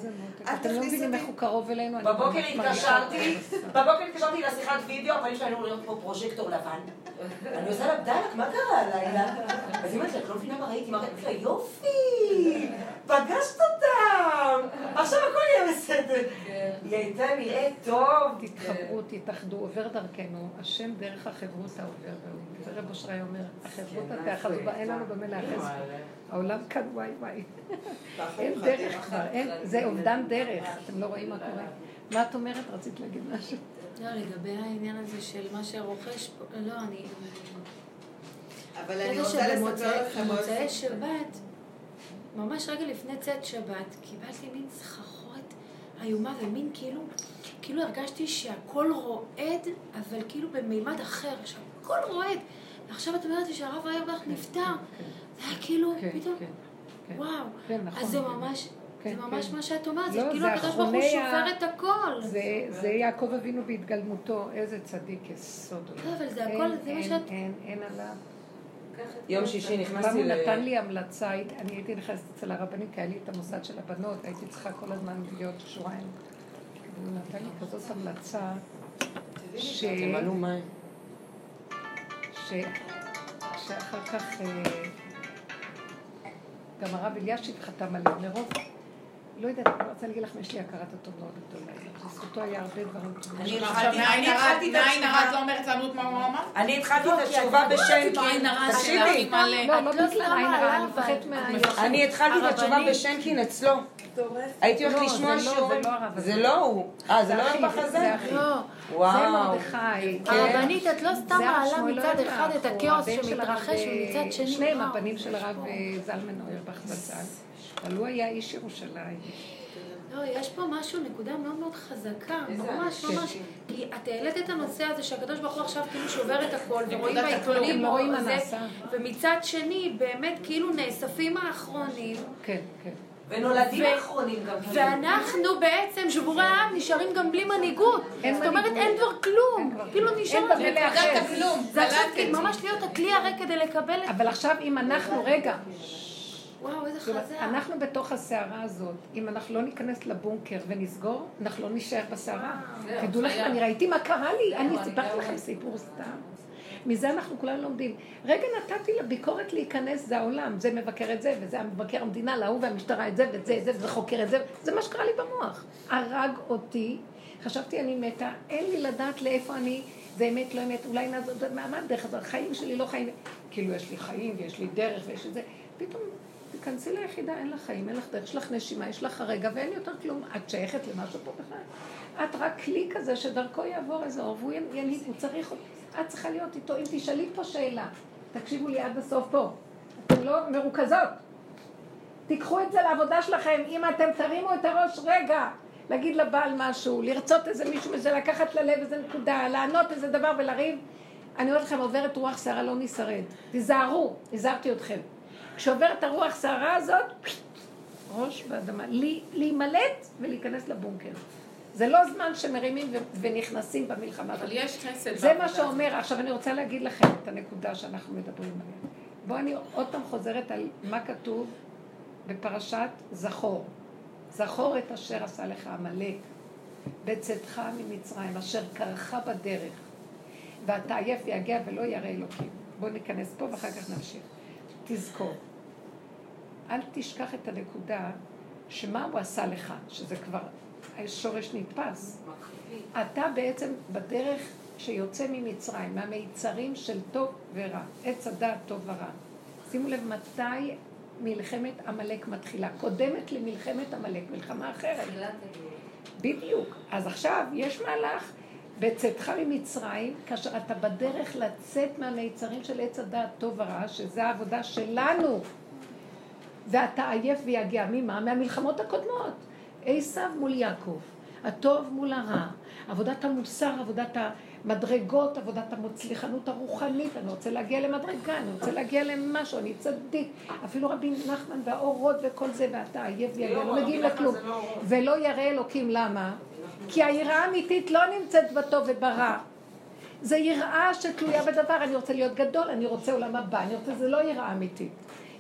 אתם לא מבינים איך הוא קרוב אלינו. בבוקר התקשרתי, בבוקר התקשרתי לשיחת וידאו, הפנים שלנו נראות כמו פרוז'קטור לבן. אני עושה לה, בדלק, מה קרה הלילה? אז היא אומרת לה, את לא מבינה מה ראיתי, מה ראיתי? לה, יופי, פגשת עכשיו הכל יהיה בסדר. היא הייתה נראית טוב. תתחברו, תתאחדו, עובר דרכנו, השם דרך החברותא עובר. ורב אשראי אומר, החברותא תאחדו בה, אין לנו במה להאחז. העולם כאן וואי וואי. אין דרך כבר, זה אובדן דרך, אתם לא רואים מה קורה. מה את אומרת? רצית להגיד משהו? לא, לגבי העניין הזה של מה שרוכש פה, לא, אני... אבל אני רוצה לספר לכם עוד... במוצאי שבת, ממש רגע לפני צאת שבת, קיבלתי מין סחרחורת איומה ומין כאילו, כאילו הרגשתי שהכל רועד, אבל כאילו במימד אחר, שהכל רועד. ועכשיו את אומרת לי שהרב איירבך נפטר. זה היה כאילו, פתאום, וואו. אז זה ממש... זה ממש מה שאת אומרת, זה כאילו הקדוש ברוך הוא שובר את הכל. זה יעקב אבינו בהתגלמותו, איזה צדיק יסוד. לא, אבל זה הכל, זה מה שאת... אין, אין עליו. יום שישי נכנסתי ל... הוא נתן לי המלצה, אני הייתי נכנסת אצל הרבנים, כי היה לי את המוסד של הבנות, הייתי צריכה כל הזמן להיות שבועיים. והוא נתן לי כזאת המלצה, ש... תמלאו מים. שאחר כך גם הרב אלישיב חתם עליהם מרוב לא יודעת, אני רוצה להגיד לכם, יש לי הכרת הטוב מאוד גדולה. בזכותו היה הרבה דברים טובים. אני התחלתי את התשובה. את לא אומרת לנו מה הוא אמר? אני התחלתי את התשובה בשנקין. תקשיבי. לא, לא בגלל עין הרע, אני מפחדת מהעין אני התחלתי את התשובה בשנקין אצלו. הייתי הולכת לשמוע שיעורים. זה לא הוא. אה, זה לא הזה? לא. וואו. זה מרדכי. הרבנית, את לא סתם מעלה מצד אחד את הכאוס שמתרחש, ומצד שני... שניהם הבנים של הרב זלמן אוירבך בצד. אבל הוא היה איש ירושלים. לא, יש פה משהו, נקודה מאוד מאוד חזקה, ממש ממש, כי את העלית את הנושא הזה שהקדוש ברוך הוא עכשיו כאילו שובר את הכל, ורואים בעיתונים, רואים מה נעשה, ומצד שני, באמת כאילו נאספים האחרונים. כן, כן. ונולדים האחרונים גם. ואנחנו בעצם, שבורי העם, נשארים גם בלי מנהיגות. זאת אומרת, אין כבר כלום. כאילו נשאר... אין נקודת הכלום. זה עכשיו ממש להיות הכלי הרי כדי לקבל את... אבל עכשיו, אם אנחנו, רגע, חזק. אנחנו בתוך הסערה הזאת, אם אנחנו לא ניכנס לבונקר ונסגור, אנחנו לא נישאר בסערה. תדעו לכם, אני ראיתי מה קרה לי, אני סיפרתי לכם סיפור סתם. מזה אנחנו כולנו לומדים. רגע נתתי לביקורת להיכנס, זה העולם, זה מבקר את זה, וזה המבקר המדינה, להוא והמשטרה את זה, ואת זה, את זה, וזה חוקר את זה, זה מה שקרה לי במוח. הרג אותי, חשבתי אני מתה, אין לי לדעת לאיפה אני, זה אמת, לא אמת, אולי מה הדרך הזאת, החיים שלי לא חיים, כאילו יש לי חיים ויש לי דרך ויש את זה, פתאום תיכנסי ליחידה, אין לך חיים, אין לך דרך, יש לך נשימה, יש לך רגע, ואין יותר כלום. את שייכת למשהו פה בכלל. את רק כלי כזה שדרכו יעבור איזה אור, והוא ינהיג, הוא צריך אותי. את צריכה להיות איתו. אם תשאלי פה שאלה, תקשיבו לי עד הסוף פה. אתן לא מרוכזות. תיקחו את זה לעבודה שלכם. אם אתם תרימו את הראש רגע, להגיד לבעל משהו, לרצות איזה מישהו מזה, לקחת ללב איזה נקודה, לענות איזה דבר ולריב, אני אומרת לכם, עוברת רוח שערה לא נשרד. תיזהרו, הזהרתי אתכם. כשעוברת הרוח סערה הזאת, ראש באדמה, להימלט ולהיכנס לבונקר. זה לא זמן שמרימים ונכנסים במלחמה. אבל יש חסד. זה מה שאומר, עכשיו אני רוצה להגיד לכם את הנקודה שאנחנו מדברים עליה. בואו אני עוד פעם חוזרת על מה כתוב בפרשת זכור. זכור את אשר עשה לך עמלק. בצאתך ממצרים, אשר קרחה בדרך, ואתה עייף ויגע ולא ירא אלוקים. בואו ניכנס פה ואחר כך נמשיך. תזכור, אל תשכח את הנקודה שמה הוא עשה לך, שזה כבר שורש נתפס. אתה בעצם בדרך שיוצא ממצרים, מהמיצרים של טוב ורע, עץ הדעת טוב ורע. שימו לב מתי מלחמת עמלק מתחילה. קודמת למלחמת עמלק, מלחמה אחרת. בדיוק. אז עכשיו יש מהלך בצאתך ממצרים, כאשר אתה בדרך לצאת מהמיצרים של עץ הדעת טוב ורע, שזה העבודה שלנו. ואתה עייף ויגע ממה? מהמלחמות הקודמות. עשיו מול יעקב, הטוב מול הרע, עבודת המוסר, עבודת המדרגות, עבודת המוצליחנות הרוחנית, אני רוצה להגיע למדרגה, אני רוצה להגיע למשהו, אני צדיק. אפילו רבי נחמן והאורות וכל זה, ואתה עייף ויגע, לא מגיעים לכלום. לא ולא ירא אלוקים, למה? כי היראה האמיתית לא נמצאת בטוב וברע. זה יראה שתלויה בדבר, אני רוצה להיות גדול, אני רוצה עולם הבא, אני רוצה, זה לא יראה אמיתית.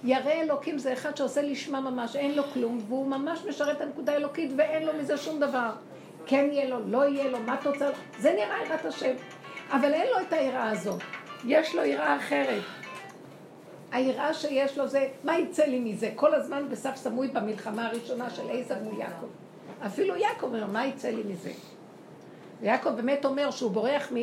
ירא אלוקים זה אחד שעושה לשמה ממש, אין לו כלום, והוא ממש משרת את הנקודה האלוקית ואין לו מזה שום דבר. כן יהיה לו, לא יהיה לו, מה תוצאה, זה נראה יראת השם. אבל אין לו את היראה הזאת, יש לו יראה אחרת. היראה שיש לו זה, מה יצא לי מזה? כל הזמן בסף סמוי במלחמה הראשונה של עזר מול יעקב. אפילו יעקב אומר, מה יצא לי מזה? ויעקב באמת אומר שהוא בורח מ...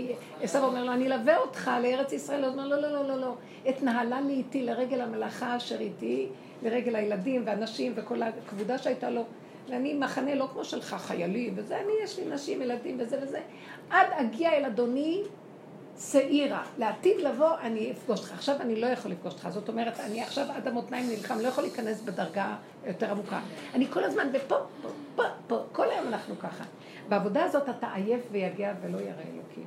עשו אומר לו, אני אלווה אותך לארץ ישראל. הוא אומר, לא, לא, לא, לא, לא. אתנהלה לי איתי לרגל המלאכה אשר איתי, לרגל הילדים והנשים וכל הכבודה שהייתה לו. ואני מחנה לא כמו שלך, חיילים וזה, אני, יש לי נשים, ילדים וזה וזה. עד אגיע אל אדוני שעירה. לעתיד לבוא אני אפגוש אותך. עכשיו אני לא יכול לפגוש אותך. זאת אומרת, אני עכשיו עד המותניים נלחם, לא יכול להיכנס בדרגה יותר עמוקה. אני כל הזמן ופה, פה, פה, פה, כל היום אנחנו ככה. בעבודה הזאת אתה עייף ויגע ולא ירא אלוקים.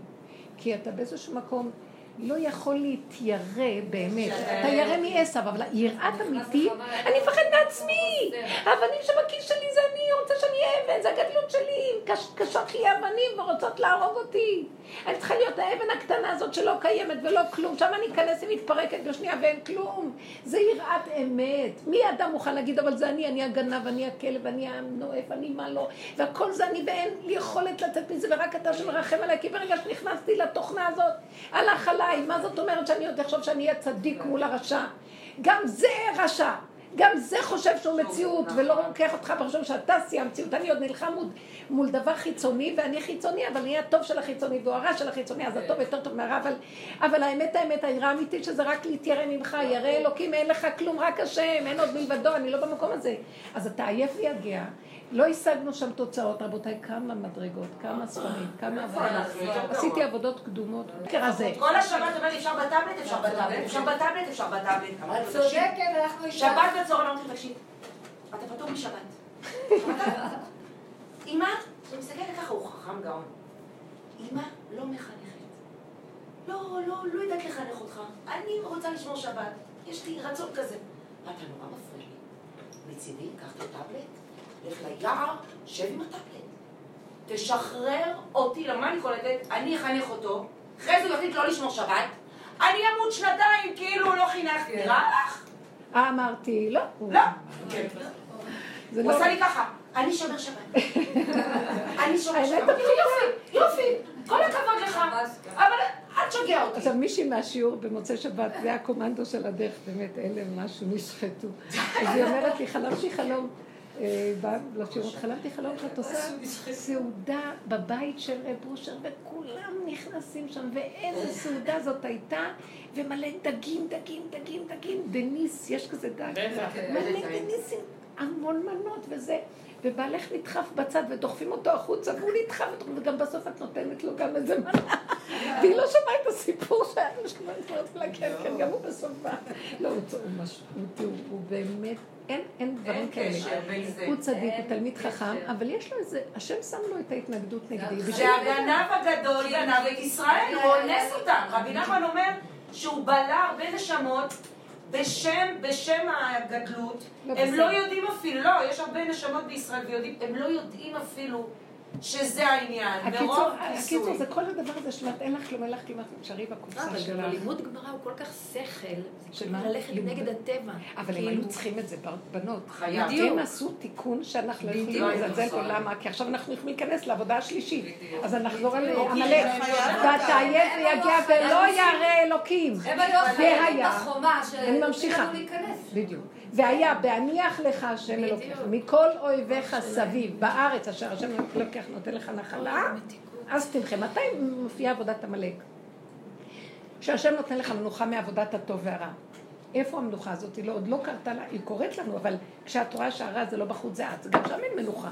כי אתה באיזשהו מקום לא יכול להתיירא באמת. אתה ירא מעשב, אבל יראת אמיתית, אני מפחד מעצמי. האבנים שבכיס שלי זה אני רוצה שאני אבן, זה הגדלות שלי. קשות לי אבנים ורוצות להרוג אותי. אני צריכה להיות האבן הקטנה הזאת שלא קיימת ולא כלום. שם אני אכנס ומתפרקת בשנייה ואין כלום. זה יראת אמת. מי אדם מוכן להגיד, אבל זה אני, אני הגנב, אני הכלב, אני הנואף, אני מה לא. והכל זה אני ואין לי יכולת לצאת מזה, ורק אתה שמרחם עליי, כי ברגע שנכנסתי לתוכנה הזאת, הלך עליי. מה זאת אומרת שאני עוד אחשוב שאני אהיה צדיק מול הרשע? גם זה רשע. גם זה חושב שהוא מציאות, ולא לוקח אותך בחשוב שאתה שיא המציאות. אני עוד נלחם מול דבר חיצוני, ואני חיצוני, אבל אני הטוב של החיצוני, והוא הרע של החיצוני, אז הטוב יותר טוב מהרע, אבל, אבל האמת, האמת, העירה האמיתית שזה רק להתיירא ממך, ירא אלוקים, אין לך כלום, רק השם, אין עוד מלבדו, אני לא במקום הזה. אז אתה עייף ויגע. לא השגנו שם תוצאות, רבותיי, כמה מדרגות, כמה ספרים, כמה עבודה. עשיתי עבודות קדומות. כל השבת אומרת, אפשר בטאבלט, אפשר בטאבלט, אפשר בטאבלט, אפשר בטאבלט. את צודקת, אנחנו. שבת בצהריים, אמרתי, תקשיב, אתה פטור משבת. אמא, אני מסתכלת ככה, הוא חכם גאון. אמא לא מחנכת. לא, לא, לא יודעת לחנך אותך. אני רוצה לשמור שבת. יש לי רצון כזה. אתה נורא מפריע לי. מצידי, קח את הטאבלט. לך ליער, שב עם הטאבלט. תשחרר אותי, למה אני קולטת? אני אחנך אותו, אחרי זה הוא יחליט לא לשמור שבת, אני אמות שנתיים כאילו לא חינכתי, כן. נראה לך? אמרתי, לא. לא. כן. הוא לא- עשה לי ככה, אני שומר שבת. אני שומר שבת. יופי, יופי, כל הכבוד לך. אבל אל תשגע אותי. עכשיו מישהי מהשיעור במוצאי שבת, זה הקומנדו של הדרך, באמת, אלה משהו נשחטו. אז היא אומרת לי, חלמתי חלום. אה, לשירות. חלמתי חלום שאת עושה סעודה בבית של רב אושר וכולם נכנסים שם ואיזה סעודה זאת הייתה ומלא דגים, דגים, דגים, דגים, דניס, יש כזה דג, מלא דניסים, המון מנות וזה. ובעלך נדחף בצד ודוחפים אותו החוצה והוא נדחף וגם בסוף את נותנת לו גם איזה מנה. והיא לא שמעה את הסיפור שהיה לו שם, אני אומרת לה כן, כן, גם הוא בסוף בא. לא, הוא באמת אין, אין דברים כאלה. הוא צדיק, הוא תלמיד חכם, אבל יש לו איזה, השם שם לו את ההתנגדות נגדי. שהגנב הגדול גנב את ישראל, הוא אונס אותם. רבי נחמן אומר שהוא בלע הרבה נשמות בשם, בשם הגדלות. לא, הם לא יודעים אפילו, לא, יש הרבה נשמות בישראל ויודעים, הם לא יודעים אפילו שזה העניין, מרוב כיסוי. הקיצור, זה כל הדבר הזה שלאת, אין לך כלום, אין לך כלום, תשארי בקופסה שלך. אבל לימוד גמרא הוא כל כך שכל, זה כאילו ללכת נגד הטבע. אבל הם היו כאילו- צריכים את זה, בנות. חייב. הם עשו תיקון שאנחנו לא יכולים לזלזל פה, למה? כי עכשיו אנחנו יכולים להיכנס לעבודה השלישית. אז אנחנו נחזור על עמלק, ואתה עייף ויגיע ולא ירא אלוקים. הם היו והיה, אני ממשיכה. בדיוק. והיה בהניח לך השם אלוקיך מכל אויביך סביב בארץ אשר השם אלוקיך נותן לך נחלה, אז תמחה. מתי מופיעה עבודת עמלק? שהשם נותן לך מנוחה מעבודת הטוב והרע. איפה המנוחה הזאת? היא לא, עוד לא קרתה לה, היא קורית לנו, אבל כשאת רואה שהרע זה לא בחוץ זה את, גם שם אין מנוחה.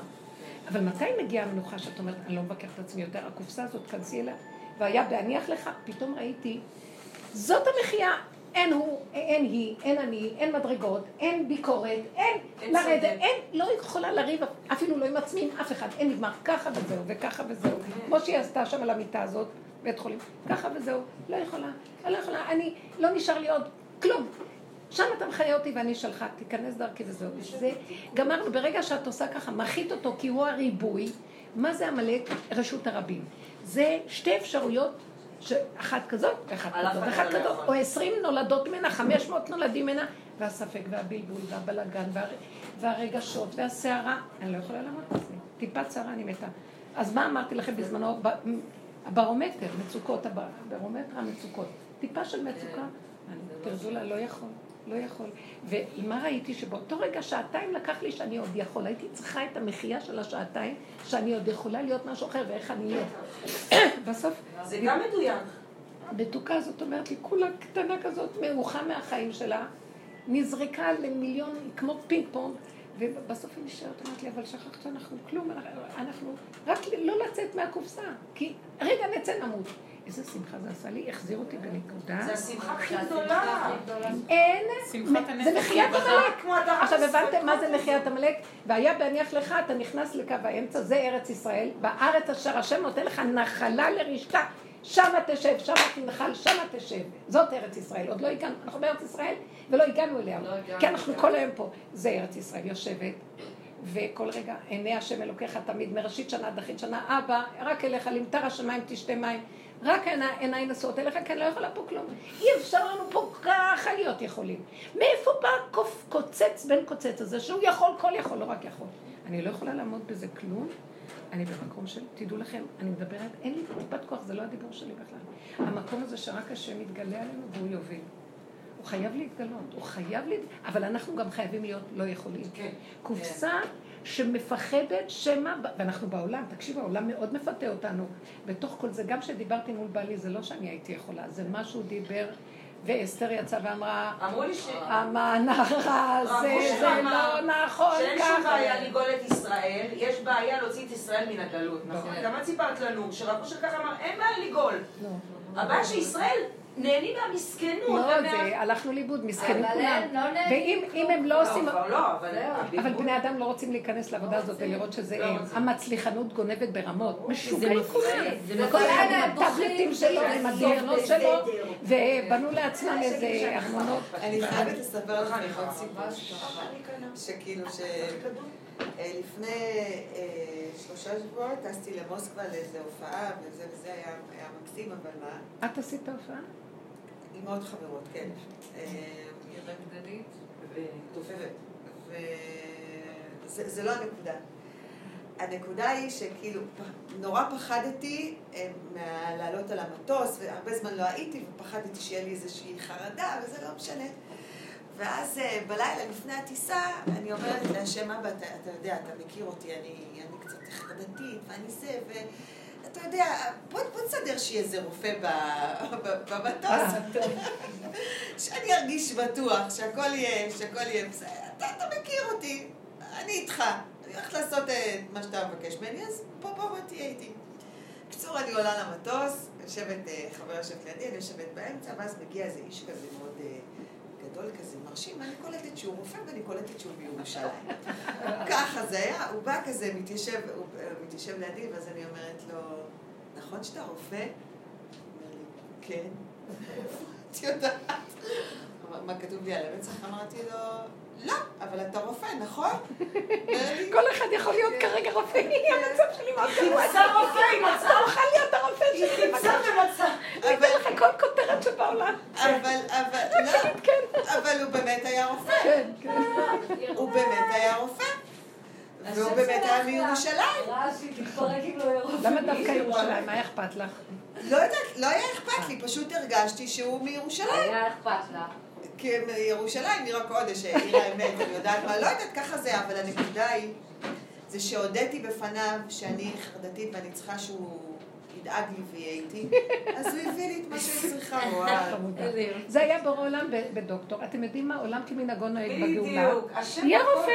אבל מתי מגיעה המנוחה שאת אומרת, אני לא מבקר את עצמי יותר, הקופסה הזאת, כנסי אליה, והיה בהניח לך, פתאום ראיתי, זאת המחיה, אין הוא, אין היא, אין אני, אין מדרגות, אין ביקורת, אין, אין לרדת, אין, לא יכולה לריב אפילו לא עם עצמי, עם אף אחד, אין נגמר, ככה וזהו, וככה וזהו. כמו שהיא עשתה שם על המיטה הזאת, בית חולים, ככה וזהו, לא יכולה, לא יכולה, אני, לא נשאר לי עוד כלום. שם אתה מחיה אותי ואני שלך, תיכנס דרכי וזהו. זה, גמרנו, ברגע שאת עושה ככה, מחית אותו כי הוא הריבוי, מה זה עמלק? רשות הרבים. זה שתי אפשרויות שאחת כזאת, ואחת כזאת, ואחת לא כזאת, או עשרים נולדות ממנה, חמש מאות נולדים ממנה, והספק והבלבול והבלגן והרגשות והסערה, אני לא יכולה לעמוד בזה. טיפת שערה אני מתה. אז מה אמרתי לכם בזמנו? הברומטר, מצוקות, הברומטר המצוקות. טיפה של מצוקה, תרדו לה, לא יכול. לא יכול. ומה ראיתי? שבאותו רגע שעתיים לקח לי שאני עוד יכול. הייתי צריכה את המחיה של השעתיים, שאני עוד יכולה להיות משהו אחר, ואיך אני אהיה. בסוף... זה גם מדויק. המתוקה זאת אומרת לי, כולה קטנה כזאת, מרוחה מהחיים שלה, נזרקה למיליון, כמו פינג פונג, ובסוף היא נשארת, אומרת לי, אבל שכחת שאנחנו כלום, אנחנו, רק לא לצאת מהקופסה, כי רגע נצא נמות. איזה שמחה זה עשה לי, החזיר אותי בנקודה. זה השמחה הכי גדולה. אין, זה מחיית עמלק. עכשיו הבנתם מה זה מחיית עמלק? והיה בהניח לך, אתה נכנס לקו האמצע, זה ארץ ישראל, בארץ אשר השם נותן לך נחלה לרשתה. שמה תשב, שמה תנחל, שמה תשב. זאת ארץ ישראל. עוד לא הגענו, אנחנו בארץ ישראל ולא הגענו אליה. לא כי אנחנו כל היום פה. זה ארץ ישראל יושבת, וכל רגע עיני השם אלוקיך תמיד, מראשית שנה עד אחרית שנה, אבא, רק אליך למטר השמיים תשתה מים. רק עיניי נשואות אליך, כי אני לא יכולה פה כלום. אי אפשר לנו פה ככה להיות יכולים. מאיפה בא קוצץ בן קוצץ הזה, שהוא יכול, כל יכול, לא רק יכול. אני לא יכולה לעמוד בזה כלום. אני במקום של, תדעו לכם, אני מדברת, אין לי טיפת כוח, זה לא הדיבור שלי בכלל. המקום הזה שרק השם מתגלה עלינו והוא יוביל. הוא חייב להתגלות, הוא חייב להת... אבל אנחנו גם חייבים להיות לא יכולים. כן. קופסה כן. שמפחדת שמא, ואנחנו בעולם, תקשיב, העולם מאוד מפתה אותנו. בתוך כל זה, גם כשדיברתי מול בעלי, זה לא שאני הייתי יכולה, זה מה שהוא דיבר, ואסתר יצאה ואמרה, אמרו לי ש... המנהרה הזה, זה לא נכון שאין שום בעיה לגאול את ישראל, יש בעיה להוציא את ישראל מן הגלות, נכון? גם את סיפרת לנו, שרב אושר ככה אמר, אין בעיה לגאול. לא. הבעיה שישראל נהנים מהמסכנות. לא, זה, הלכנו לאיבוד, מסכנים כולם. לא ואם הם לא עושים... לא, אבל בני אדם לא רוצים להיכנס לעבודה הזאת ולראות שזה הם. המצליחנות גונבת ברמות. משוגעים כולם. כל אחד עם הטאבלטים שלו, עם הדיאגנוז שלו, ובנו לעצמם איזה ארמונות. אני חייבת לספר לך עוד סיפור, שכאילו ש... לפני שלושה שבועות טסתי למוסקבה לאיזו הופעה, וזה וזה היה מקסים, אבל מה? את עשית הופעה? עם עוד חברות, כן. רקדנית ותופרת. וזה לא הנקודה. הנקודה היא שכאילו, נורא פחדתי לעלות על המטוס, והרבה זמן לא הייתי, ופחדתי שיהיה לי איזושהי חרדה, וזה לא משנה. ואז בלילה לפני הטיסה, אני אומרת להשם אבא, אתה, אתה יודע, אתה מכיר אותי, אני, אני קצת חרדתית, ואני זה, ו... אתה יודע, בוא, בוא נסדר שיהיה איזה רופא במטוס. שאני ארגיש בטוח, שהכל יהיה, שהכל יהיה בסדר. אתה, אתה מכיר אותי, אני איתך. אני הולכת לעשות את מה שאתה מבקש ממני, אז בוא, בוא, בוא תהיה איתי. בקיצור, אני עולה למטוס, יושבת, חברה יושבת לידי, אני יושבת באמצע, ואז מגיע איזה איש כזה מאוד... גדול כזה, מרשים, אני קולטת שהוא רופא ואני קולטת שהוא בירושלים. ככה זה היה, הוא בא כזה, מתיישב, הוא מתיישב לידי, ואז אני אומרת לו, נכון שאתה רופא? הוא אומר לי, כן. את יודעת. מה כתוב לי על המצח, אמרתי לו, לא, אבל אתה רופא, נכון? כל אחד יכול להיות כרגע רופא, המצב שלי מאוד גרוע. היא חיפשה רופא, היא מצאה. אתה אוכל להיות הרופא שלי. היא חיפשה ומצאה. אני אתן לך כל כותרת שבעולם. אבל, אבל, לא, אבל הוא באמת היה רופא. כן, כן. הוא באמת היה רופא. והוא באמת היה מירושלים. למה דווקא ירושלים? מה אכפת לך? לא יודעת, לא היה אכפת לי, פשוט הרגשתי שהוא מירושלים. היה אכפת לך. כי ירושלים עיר הקודש, עיר האמת, אני יודעת מה, לא יודעת, ככה זה, אבל הנקודה היא, זה שהודיתי בפניו שאני חרדתית ואני צריכה שהוא ידאג לי ויהיה איתי, אז הוא הביא לי את מה שאני צריכה, וואו. זה היה בורא עולם בדוקטור. אתם יודעים מה? עולם כמנהגו נוהג בגאולה. בדיוק. השם יהיה. רופא.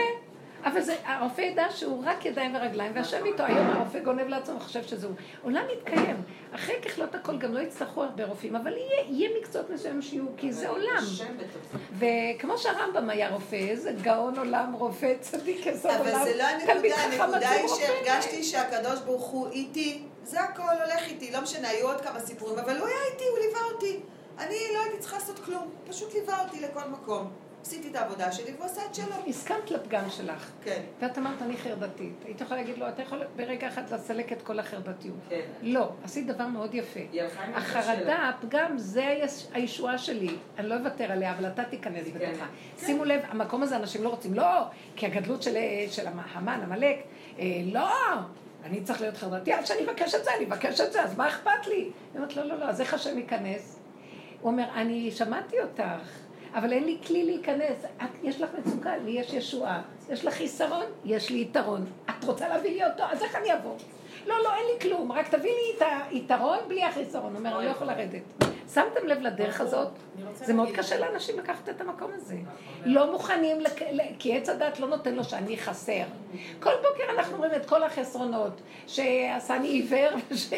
אבל זה, הרופא ידע שהוא רק ידיים ורגליים, והשם איתו, היום הרופא גונב לעצמו וחושב שזה הוא. עולם יתקיים. אחרי ככלות הכל גם לא יצטרכו הרבה רופאים, אבל יהיה, יהיה מקצועות מסוימים שיהיו, כי זה עולם. וכמו שהרמב"ם היה רופא, איזה גאון עולם, רופא, צדיק יסוד עולם. אבל זה לא הנקודה, הנקודה היא. שהרגשתי שהקדוש ברוך הוא איתי, זה הכל הולך איתי, לא משנה, היו עוד כמה סיפורים, אבל הוא היה איתי, הוא ליווה אותי. אני לא הייתי צריכה לעשות כלום, פשוט ליווה אותי לכל מקום. עשיתי את העבודה שלי והוא עשה את שלו. הסכמת לפגם שלך. כן. ואת אמרת, אני חרדתית. היית יכולה להגיד לו, אתה יכול ברגע אחד לסלק את כל החרדתיות. כן. לא, עשית דבר מאוד יפה. החרדה. הפגם, זה היש- הישועה שלי. אני לא אוותר עליה, אבל אתה תיכנס כן. בתוכה. שימו לב, המקום הזה אנשים לא רוצים. לא, כי הגדלות של, המן, עמלק, אה, לא, אני צריך להיות חרדתי, אז שאני אבקש את זה, אני אבקש את זה, אז מה אכפת לי? היא אומרת, לא, לא, לא, אז איך השם ייכנס? הוא אומר, אני שמעתי אותך, אבל אין לי כלי להיכנס. את, יש לך מצוקה, לי יש ישועה. יש לך חיסרון, יש לי יתרון. את רוצה להביא לי אותו, אז איך אני אבוא? לא, לא, אין לי כלום, רק תביא לי את היתרון בלי החיסרון. הוא אומר, אני לא יכול לרדת. שמתם לב לדרך הזאת? אני רוצה זה מאוד קשה לאנשים לקחת את המקום הזה. לא מוכנים, לק... כי עץ הדת לא נותן לו שאני חסר. כל בוקר אנחנו רואים את כל החסרונות, שעשני עיוור, וש-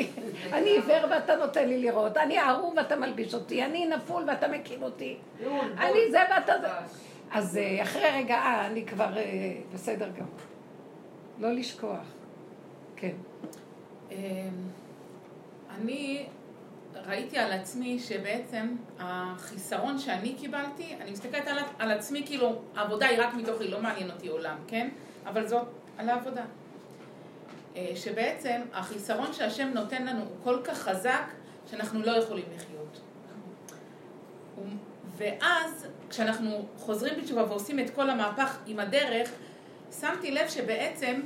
אני עיוור ואתה נותן לי לראות, אני ערום ואתה מלביש אותי, אני נפול ואתה מקים אותי, אני זה ואתה זה. אז אה, אחרי רגע, אה, אני כבר אה, בסדר גם. לא לשכוח. כן. אמ, אני ראיתי על עצמי שבעצם החיסרון שאני קיבלתי, אני מסתכלת על, על עצמי כאילו, העבודה היא רק מתוכי, לא מעניין אותי עולם, כן? אבל זאת על העבודה. אה, שבעצם החיסרון שהשם נותן לנו הוא כל כך חזק, שאנחנו לא יכולים לחיות. ואז, כשאנחנו חוזרים בתשובה ועושים את כל המהפך עם הדרך, שמתי לב שבעצם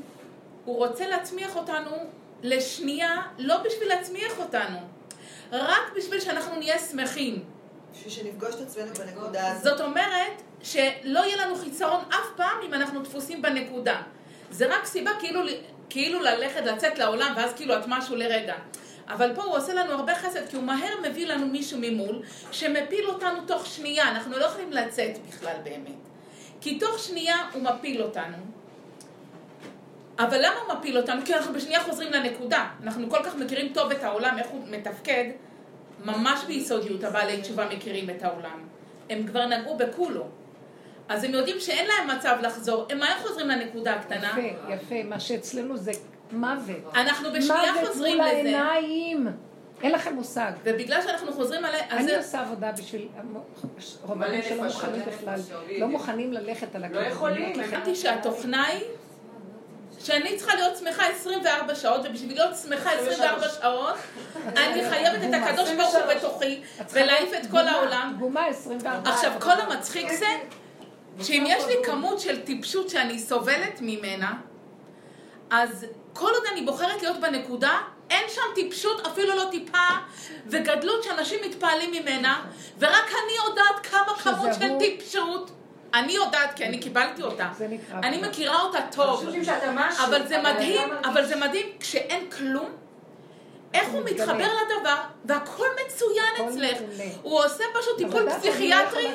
הוא רוצה להצמיח אותנו לשנייה, לא בשביל להצמיח אותנו, רק בשביל שאנחנו נהיה שמחים. בשביל שנפגוש את עצמנו בנקודה הזאת. זאת אומרת שלא יהיה לנו חיסרון אף פעם אם אנחנו דפוסים בנקודה. זה רק סיבה כאילו, כאילו ללכת, לצאת לעולם, ואז כאילו את משהו לרגע. אבל פה הוא עושה לנו הרבה חסד, כי הוא מהר מביא לנו מישהו ממול, שמפיל אותנו תוך שנייה, אנחנו לא יכולים לצאת בכלל באמת. כי תוך שנייה הוא מפיל אותנו. אבל למה הוא מפיל אותנו? כי אנחנו בשנייה חוזרים לנקודה. אנחנו כל כך מכירים טוב את העולם, איך הוא מתפקד, ממש ביסודיות הבעלי תשובה מכירים את העולם. הם כבר נגעו בכולו. אז הם יודעים שאין להם מצב לחזור, הם מהר חוזרים לנקודה הקטנה. יפה, יפה. מה שאצלנו זה מוות. אנחנו בשנייה מוות חוזרים מול לזה. העיניים. אין לכם מושג. ובגלל שאנחנו חוזרים עליה, אז אני זה... עושה עבודה בשביל רובנים מלא שלא מוכנים בכלל, לא. מוכנים ללכת על לא הכיוון. יכולים. הבנתי שהתוכנה היא שאני צריכה להיות שמחה 24 שעות, ובשביל להיות שמחה 24 שעות, אני חייבת את הקדוש ברוך הוא בתוכי, ולהעיף את כל העולם. גומה 24. עכשיו, כל המצחיק זה, שאם יש לי כמות של טיפשות שאני סובלת ממנה, אז כל עוד אני בוחרת להיות בנקודה, אין שם טיפשות, אפילו לא טיפה, וגדלות שאנשים מתפעלים ממנה, ורק אני יודעת כמה כמות של טיפשות. אני יודעת, כי אני קיבלתי אותה. זה נקרא אני. מכירה אותה טוב. חושבים שאתה משהו. אבל זה מדהים. אבל זה מדהים, כשאין כלום, איך הוא. מתחבר לדבר, והכל מצוין אצלך. הוא עושה פשוט טיפול לא פסיכיאטרי,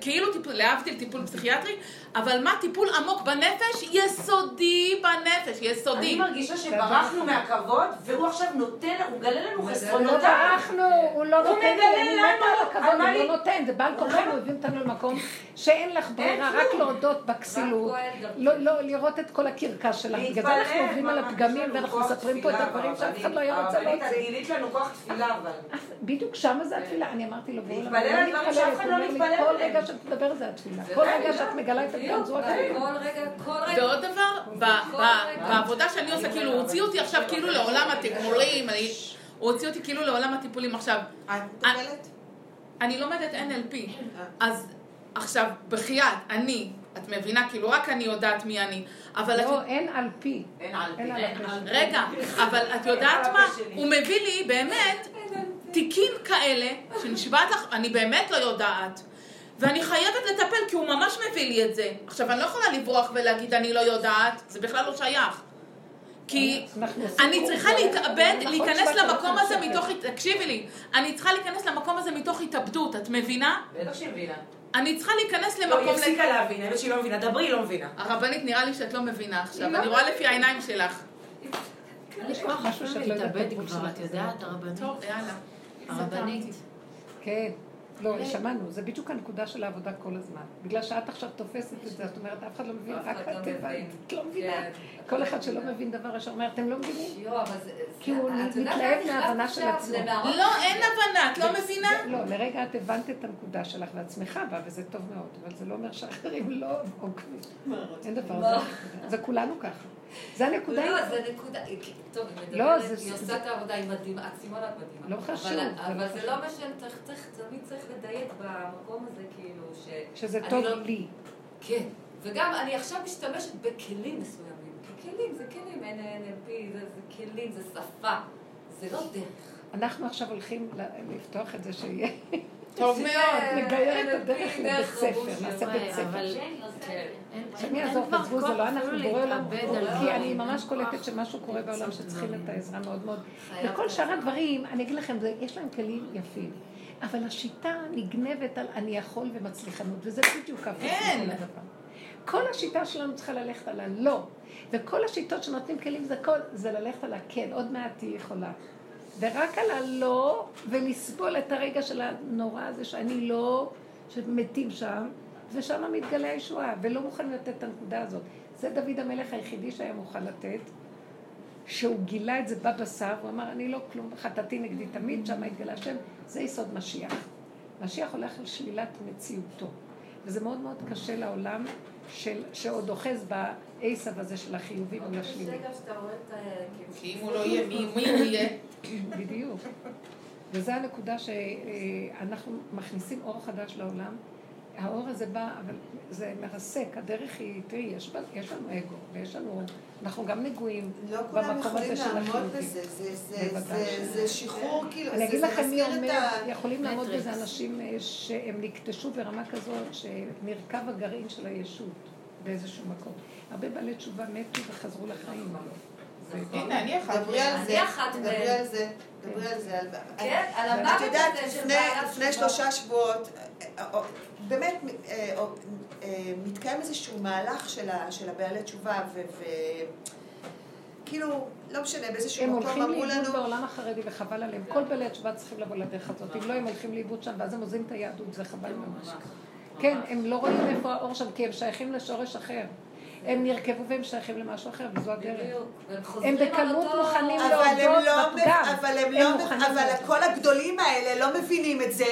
כאילו טיפול, להבדיל טיפול פסיכיאטרי, אבל מה טיפול עמוק בנפש? יסודי בנפש, יסודי. אני מרגישה שברחנו מהכבוד, והוא עכשיו נותן, הוא מגלה לנו לא חסרונות. ברחנו, הוא לא הוא נותן לי, מגלה לנו, הוא לא נותן, זה בעל כוחנו, הביא אותנו למקום שאין לך ברירה, רק להודות בכסילות, לא לא לראות את כל הקרקס שלך, בגלל זה אנחנו עוברים על הפגמים ואנחנו מספרים פה את הדברים שאף אחד לא היה רוצה להוציא. גילית לנו כוח תפילה, אבל. בדיוק שמה זה התפילה, אני אמרתי לו, בואו, להתפלל על לא דברים שאף אחד הוא לא מתפלל. רגע שאת מדברת זה התפילה, כל רגע? שאת מגלה את הפגם זו התפילה. כל רגע, כל רגע. ועוד דבר, בעבודה שאני עושה, כאילו, הוא הוציא אותי עכשיו כאילו לעולם התגמולים, הוא הוציא אותי כאילו לעולם הטיפולים עכשיו. את מטופלת? אני לומדת NLP, אז עכשיו, בחייאת, אני, את מבינה, כאילו רק אני יודעת מי אני, אבל את... לא, אין על פי. אין על הפי. רגע, אבל את יודעת מה? הוא מביא לי באמת תיקים כאלה, שנשבעת לך, אני באמת לא יודעת. ואני חייבת לטפל כי הוא ממש מביא לי את זה. עכשיו, אני לא יכולה לברוח ולהגיד אני לא יודעת, זה בכלל לא שייך. כי אני צריכה להתאבד, נכון, להיכנס 7,000 למקום הזה. מתוך, תקשיבי לי, אני צריכה להיכנס למקום הזה מתוך התאבדות, את מבינה? בטח שהיא מבינה. אני צריכה להיכנס לא, היא למקום... הפסיקה להבין, האמת שהיא לא מבינה. דברי, היא לא מבינה. הרבנית, נראה לי שאת לא מבינה עכשיו, לא אני רואה לפי העיניים שלך. יש שאת לא יודעת להתאבד כבר, את יודעת, הרבנית? טוב, יאללה. הרבנית. כן. לא, שמענו, זה בדיוק הנקודה של העבודה כל הזמן. בגלל שאת עכשיו תופסת את זה, את אומרת, אף אחד לא מבין, רק אחד לא את. הבנת, את לא מבינה. כן. כל אחד שלא מבין דבר ישר אומר, אתם לא מבינים? כי הוא מתלהב מההבנה של עצמו. לא, אין הבנה, את לא מבינה? לא, לרגע את הבנת את הנקודה שלך שמחה בה, וזה טוב מאוד, אבל זה לא אומר שאחרים לא עוקבים. אין דבר, זה מה? הנקודה. זה כולנו ככה. זה הנקודה. לא, זה נקודה... טוב, היא לא, מדברת, היא עושה את העבודה, היא מדהימה, את מדהימה. לא חשוב, אבל- זה לא זה. לא משנה, צריך- צריך- תמיד צריך לדייק במקום הזה, כאילו, ש... שזה טוב לא- לי. כן, וגם אני עכשיו משתמשת בכלים מסוימים. כי כלים זה כלים, NLP, זה כלים, זה שפה, זה לא דרך. אנחנו עכשיו הולכים לפתוח את זה שיהיה, טוב מאוד. לגייר את הדרך לבית ספר. נעשה בית ספר. אבל כן. אין- שאני אעזור, תעזבו, זה לא אנחנו, בורא עולם, כי. אני ממש קולטת שמשהו קורה בעולם שצריכים. את העזרה מאוד מאוד. וכל שאר. הדברים, אני אגיד לכם, יש להם כלים יפים. אבל השיטה נגנבת על אני יכול ומצליחנות, וזה בדיוק אין. מכל הדבר. כל השיטה שלנו צריכה ללכת על הלא, וכל השיטות שנותנים כלים זה כל, זה ללכת על הכן, עוד מעט תהיי יכולה. ורק על הלא, ולסבול את הרגע של הנורא הזה שאני לא, שמתים שם, ושם מתגלה הישועה, ולא מוכנים לתת את הנקודה הזאת. זה דוד המלך היחידי שהיה מוכן לתת, שהוא גילה את זה בבשר, הוא אמר, אני לא כלום, חטאתי נגדי תמיד, שם התגלה השם, זה יסוד משיח. משיח הולך על שלילת מציאותו. וזה מאוד מאוד קשה לעולם של, שעוד אוחז בעשב הזה של החיובי מול השלילי. זה גם שאתה רואה את ה... כאילו, כי אם הוא לא יהיה, מי מי הוא יהיה? בדיוק. וזו הנקודה שאנחנו מכניסים אור חדש לעולם. האור הזה בא, אבל זה מרסק, הדרך היא, תראי, יש, יש לנו אגו, ויש לנו, אנחנו גם נגועים לא כולם במקום יכולים הזה של לעמוד החיובי. בזה, זה- זה- בוודאי. זה- זה שחרור, כאילו, אני זה אגיד זה לכם מי אומר, ה... יכולים לעמוד. בזה אנשים אה, שהם נקטשו ברמה כזאת, שנרקב הגרעין של הישות באיזשהו מקום. הרבה בעלי תשובה מתו וחזרו לחיים. זה- הנה, אני אחת. דברי על אני זה, דברי. על זה, דברי על זה. כן, על את המוות יודעת, הזה של לפני- בעלת לפני תשובה. שלושה שבועות, אה, אה, באמת, אה, מתקיים איזשהו מהלך של ה- של הבעלי תשובה, וכאילו, לא משנה, באיזשהו הם מקום הולכים אמרו לאיבוד לנו, בעולם החרדי וחבל עליהם. כל בעלי התשובה צריכים לבוא לדרך הזאת. אם לא, הם הולכים לאיבוד שם, ואז הם עוזבים את היהדות, זה חבל ממש. כן, הם לא רואים איפה האור שם, כי הם שייכים לשורש אחר. הם נרקבו והם שייכים למשהו אחר, וזו הדרך. הם בקלות מוכנים אבל הם להודות לא, בפגם. אבל הם לא, אבל. כל הגדולים האלה לא מבינים את זה,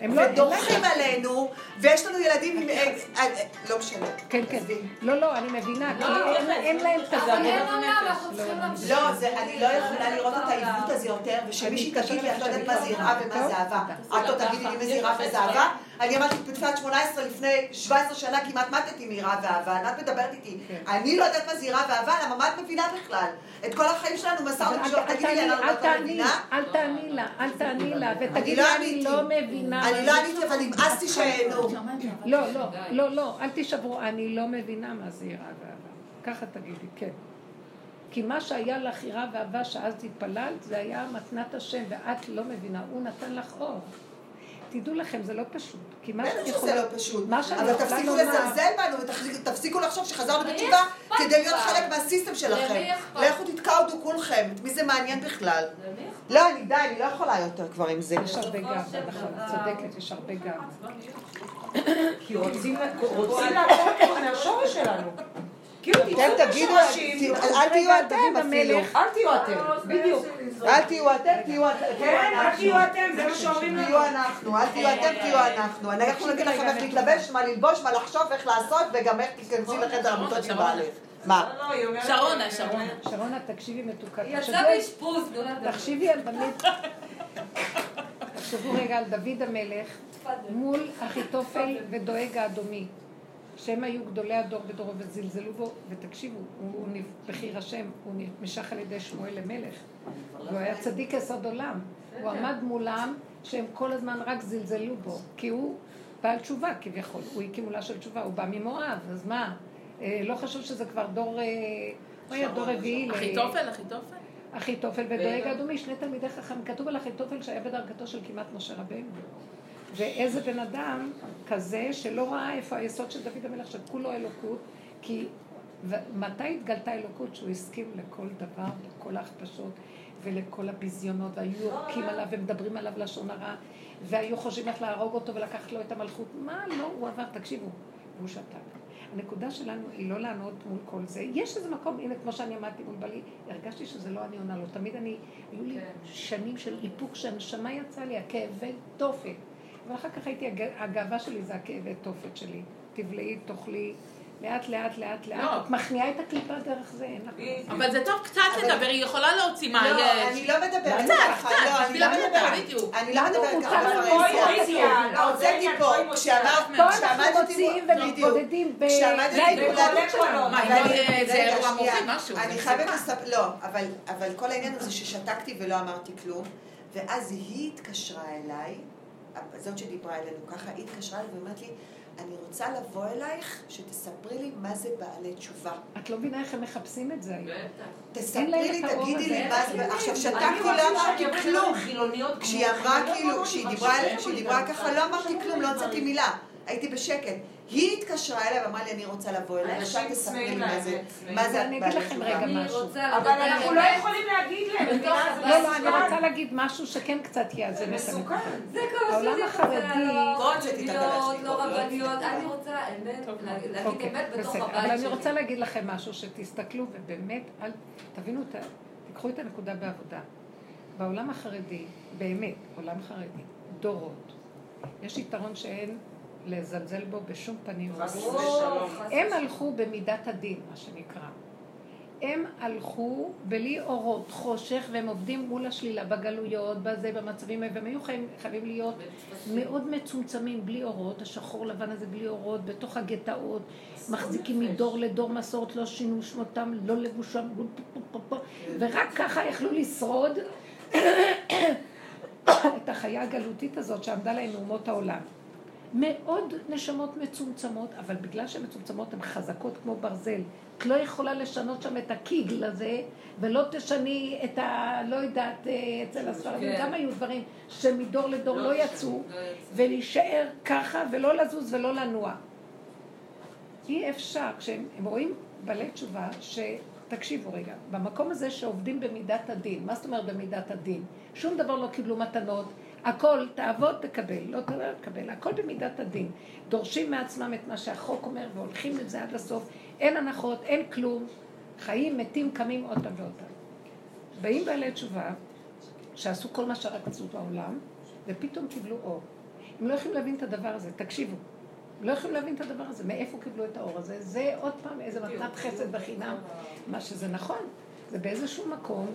הם לא- ודורכים לא- עלינו, ויש לנו ילדים עם... אה, אה, לא משנה. כן, כן. לא, לא, אני מבינה, כי לא, אין- להם אבל תפקיד. אין עולם, אנחנו צריכים להמשיך. לא, אני לא יכולה לראות את העיוות הזה יותר, ושמישהי תגיד לי, את לא יודעת מה זה יראה ומה זה אהבה. את לא תגידי לי מה זה יראה וזה אהבה. אני אמרתי בתפילת 18 לפני 17 שנה כמעט מתתי מיראה ואהבה, את מדברת איתי. אני לא יודעת מה זה יראה ואהבה, למה מה את מבינה בכלל? את כל החיים שלנו מסע ומתמשך, אל תגידי לי, תעני, אני לא אל יודעת תעני, מבינה? אל תעני לה, אל תעני לה, ותגידי לא לה, אני. לא מבינה. אני לא עניתי, אבל נמאסתי שהענו. לא, לא, לא, לא, אל תישברו, אני לא מבינה מה זה יראה ואהבה. ככה תגידי, כן. כי מה שהיה לך יראה ואהבה שאז התפללת, זה היה מתנת השם, ואת לא מבינה, הוא נתן לך אור. תדעו לכם, זה לא פשוט. כי מה בטח שזה לא פשוט. מה שאני אבל יכולה תפסיקו לזלזל בנו ותפסיקו לחשוב שחזרנו בתשובה כדי להיות? חלק מהסיסטם שלכם. לכו תתקעו כולכם, את מי זה מעניין בכלל? לא, אני די, אני לא יכולה יותר כבר עם זה. יש הרבה גב, נכון, צודקת, יש הרבה גב. כי רוצים לעקור מהשורש שלנו. כאילו, אתם תצאו תגידו, אל תהיו אתם אפילו. אל תהיו אתם, בדיוק. אל תהיו אתם, תהיו אתם. כן, אל תהיו אתם, זה מה שאומרים לנו. תהיו אנחנו, אל תהיו אתם, תהיו אנחנו. אנחנו נגיד לכם איך להתלבש, מה ללבוש, מה לחשוב, איך לעשות, וגם איך תיכנסי לחדר עמותות עם בעלך. מה? לא, לא, שרונה, שרונה. שרונה, תקשיבי מתוקה. היא יצאה באשפוז. תחשיבי על דוד, תחשבו רגע על דוד המלך מול אחיתופל ודואג האדומי, שהם היו גדולי הדור בדורו וזלזלו בו, ותקשיבו, הוא בכיר השם, הוא נמשך על ידי שמואל למלך, והוא היה צדיק יסוד עולם, הוא עמד מולם שהם כל הזמן רק זלזלו בו, כי הוא בעל תשובה כביכול, הוא הקים עולה של תשובה, הוא בא ממואב, אז מה, אה, לא חשוב שזה כבר דור, אה, הוא היה דור רביעי, אחיתופל, אחיתופל? אחיתופל ודואג אדומי, שני תלמידי חכם, כתוב על אחיתופל שהיה בדרגתו של כמעט משה רבנו. ואיזה בן אדם כזה שלא ראה איפה היסוד של דוד המלך, שכולו אלוקות, כי מתי התגלתה אלוקות? שהוא הסכים לכל דבר, לכל ההכפשות ולכל הביזיונות, והיו יורקים עליו ומדברים עליו לשון הרע, והיו חושבים איך להרוג אותו ולקחת לו את המלכות. מה לא הוא עבר? תקשיבו, והוא שתק. הנקודה שלנו היא לא לענות מול כל זה. יש איזה מקום, הנה, כמו שאני עמדתי מול בעלי, הרגשתי שזה לא אני עונה לו. תמיד אני, היו לי שנים של איפוק שהנשמה יצאה לי, הכאבי תופת. אבל אחר כך הייתי, הג- הגאווה שלי זה הכאבי תופת שלי. תבלעי, תאכלי, לאט לאט לאט לאט. לא. את מכניעה את הקליפה דרך זה, אין לך. אבל זה טוב קצת לדבר, היא יכולה להוציא מה לא, יש. אני לא מדברת קצת, ככה, קצת, לא, אני לא מדברת. בדיוק. אני לא מדברת ככה לא, הוצאתי פה, כשאמרת, פה אנחנו כשעמדתי מוציאים בדיוק. ומתמודדים ב... כשעמדתי לא יהיה איזה רגע, אירוע. מוחי, משהו, אני חייבת. לספר, לא, אבל כל העניין הזה ששתקתי ולא אמרתי כלום, ואז היא התקשרה אליי, זאת שדיברה אלינו ככה, היא התקשרה אליי ואומרת לי, אני רוצה לבוא אלייך, שתספרי לי מה זה בעלי תשובה. את לא מבינה איך הם מחפשים את זה היום. תספרי לי, תגידי. לי מה זה, עכשיו שתקתי, רוצה לא אמרתי כלום. כשהיא אמרה כאילו, לא, כשהיא דיברה. ככה, לא אמרתי שישמעו כלום, לא הוצאתי. מילה. הייתי בשקט. היא התקשרה אליי ואמרה לי, אני רוצה לבוא אנשים עכשיו תספרי לי מה להם, זה. מה זה אני אגיד לכם. רגע אני משהו. רוצה אבל אנחנו לא. יכולים להגיד להם. לא, לא, אני. רוצה להגיד משהו שכן קצת יאזן את מסוכן. הנקודה. זה כל העולם החרדי- רוצה, לא לא הבלש רבניות, שלי, אני. רוצה אמת, טוב, להגיד אוקיי, אמת בתוך. הבית אבל אני שלי. רוצה להגיד לכם משהו, שתסתכלו ובאמת, תבינו, תיקחו את הנקודה בעבודה. בעולם החרדי, באמת, עולם חרדי, דורות, יש יתרון שאין לזלזל בו בשום פנים הם. הלכו במידת הדין, מה שנקרא. הם הלכו בלי אורות, חושך, והם עובדים מול השלילה, בגלויות, בזה, במצבים האלה, והם היו חייבים, חייבים להיות מאוד מצומצמים, בלי אורות, השחור לבן הזה בלי אורות, בתוך הגטאות, מחזיקים מדור לדור מסורת, לא שינו שמותם, לא לבושם, לא פה, ורק ככה יכלו לשרוד את החיה הגלותית הזאת שעמדה להם מאומות העולם. מאוד נשמות מצומצמות, אבל בגלל שהן מצומצמות הן חזקות כמו ברזל. את לא יכולה לשנות שם את הקיגל הזה, ולא תשני את ה... לא יודעת, אה, אצל הספרדים כן. גם היו דברים שמדור לדור לא יצאו, לא יצאו. ולהישאר ככה ולא לזוז ולא לנוע. אי אפשר, כשהם הם רואים בעלי תשובה, שתקשיבו רגע, במקום הזה שעובדים במידת הדין, מה זאת אומרת במידת הדין? שום דבר לא קיבלו מתנות, הכל תעבוד תקבל, לא תעבוד תקבל, הכל במידת הדין. דורשים מעצמם את מה שהחוק אומר והולכים לזה עד הסוף, אין הנחות, אין כלום, חיים, מתים, קמים עוד פעם ועוד פעם. באים בעלי תשובה, שעשו כל מה שרק רצו בעולם, ופתאום קיבלו אור. הם לא יכולים להבין את הדבר הזה, תקשיבו. לא יכולים להבין את הדבר הזה, מאיפה קיבלו את האור הזה. זה עוד פעם איזה מתנת חסד בחינם. מה שזה נכון, זה באיזשהו מקום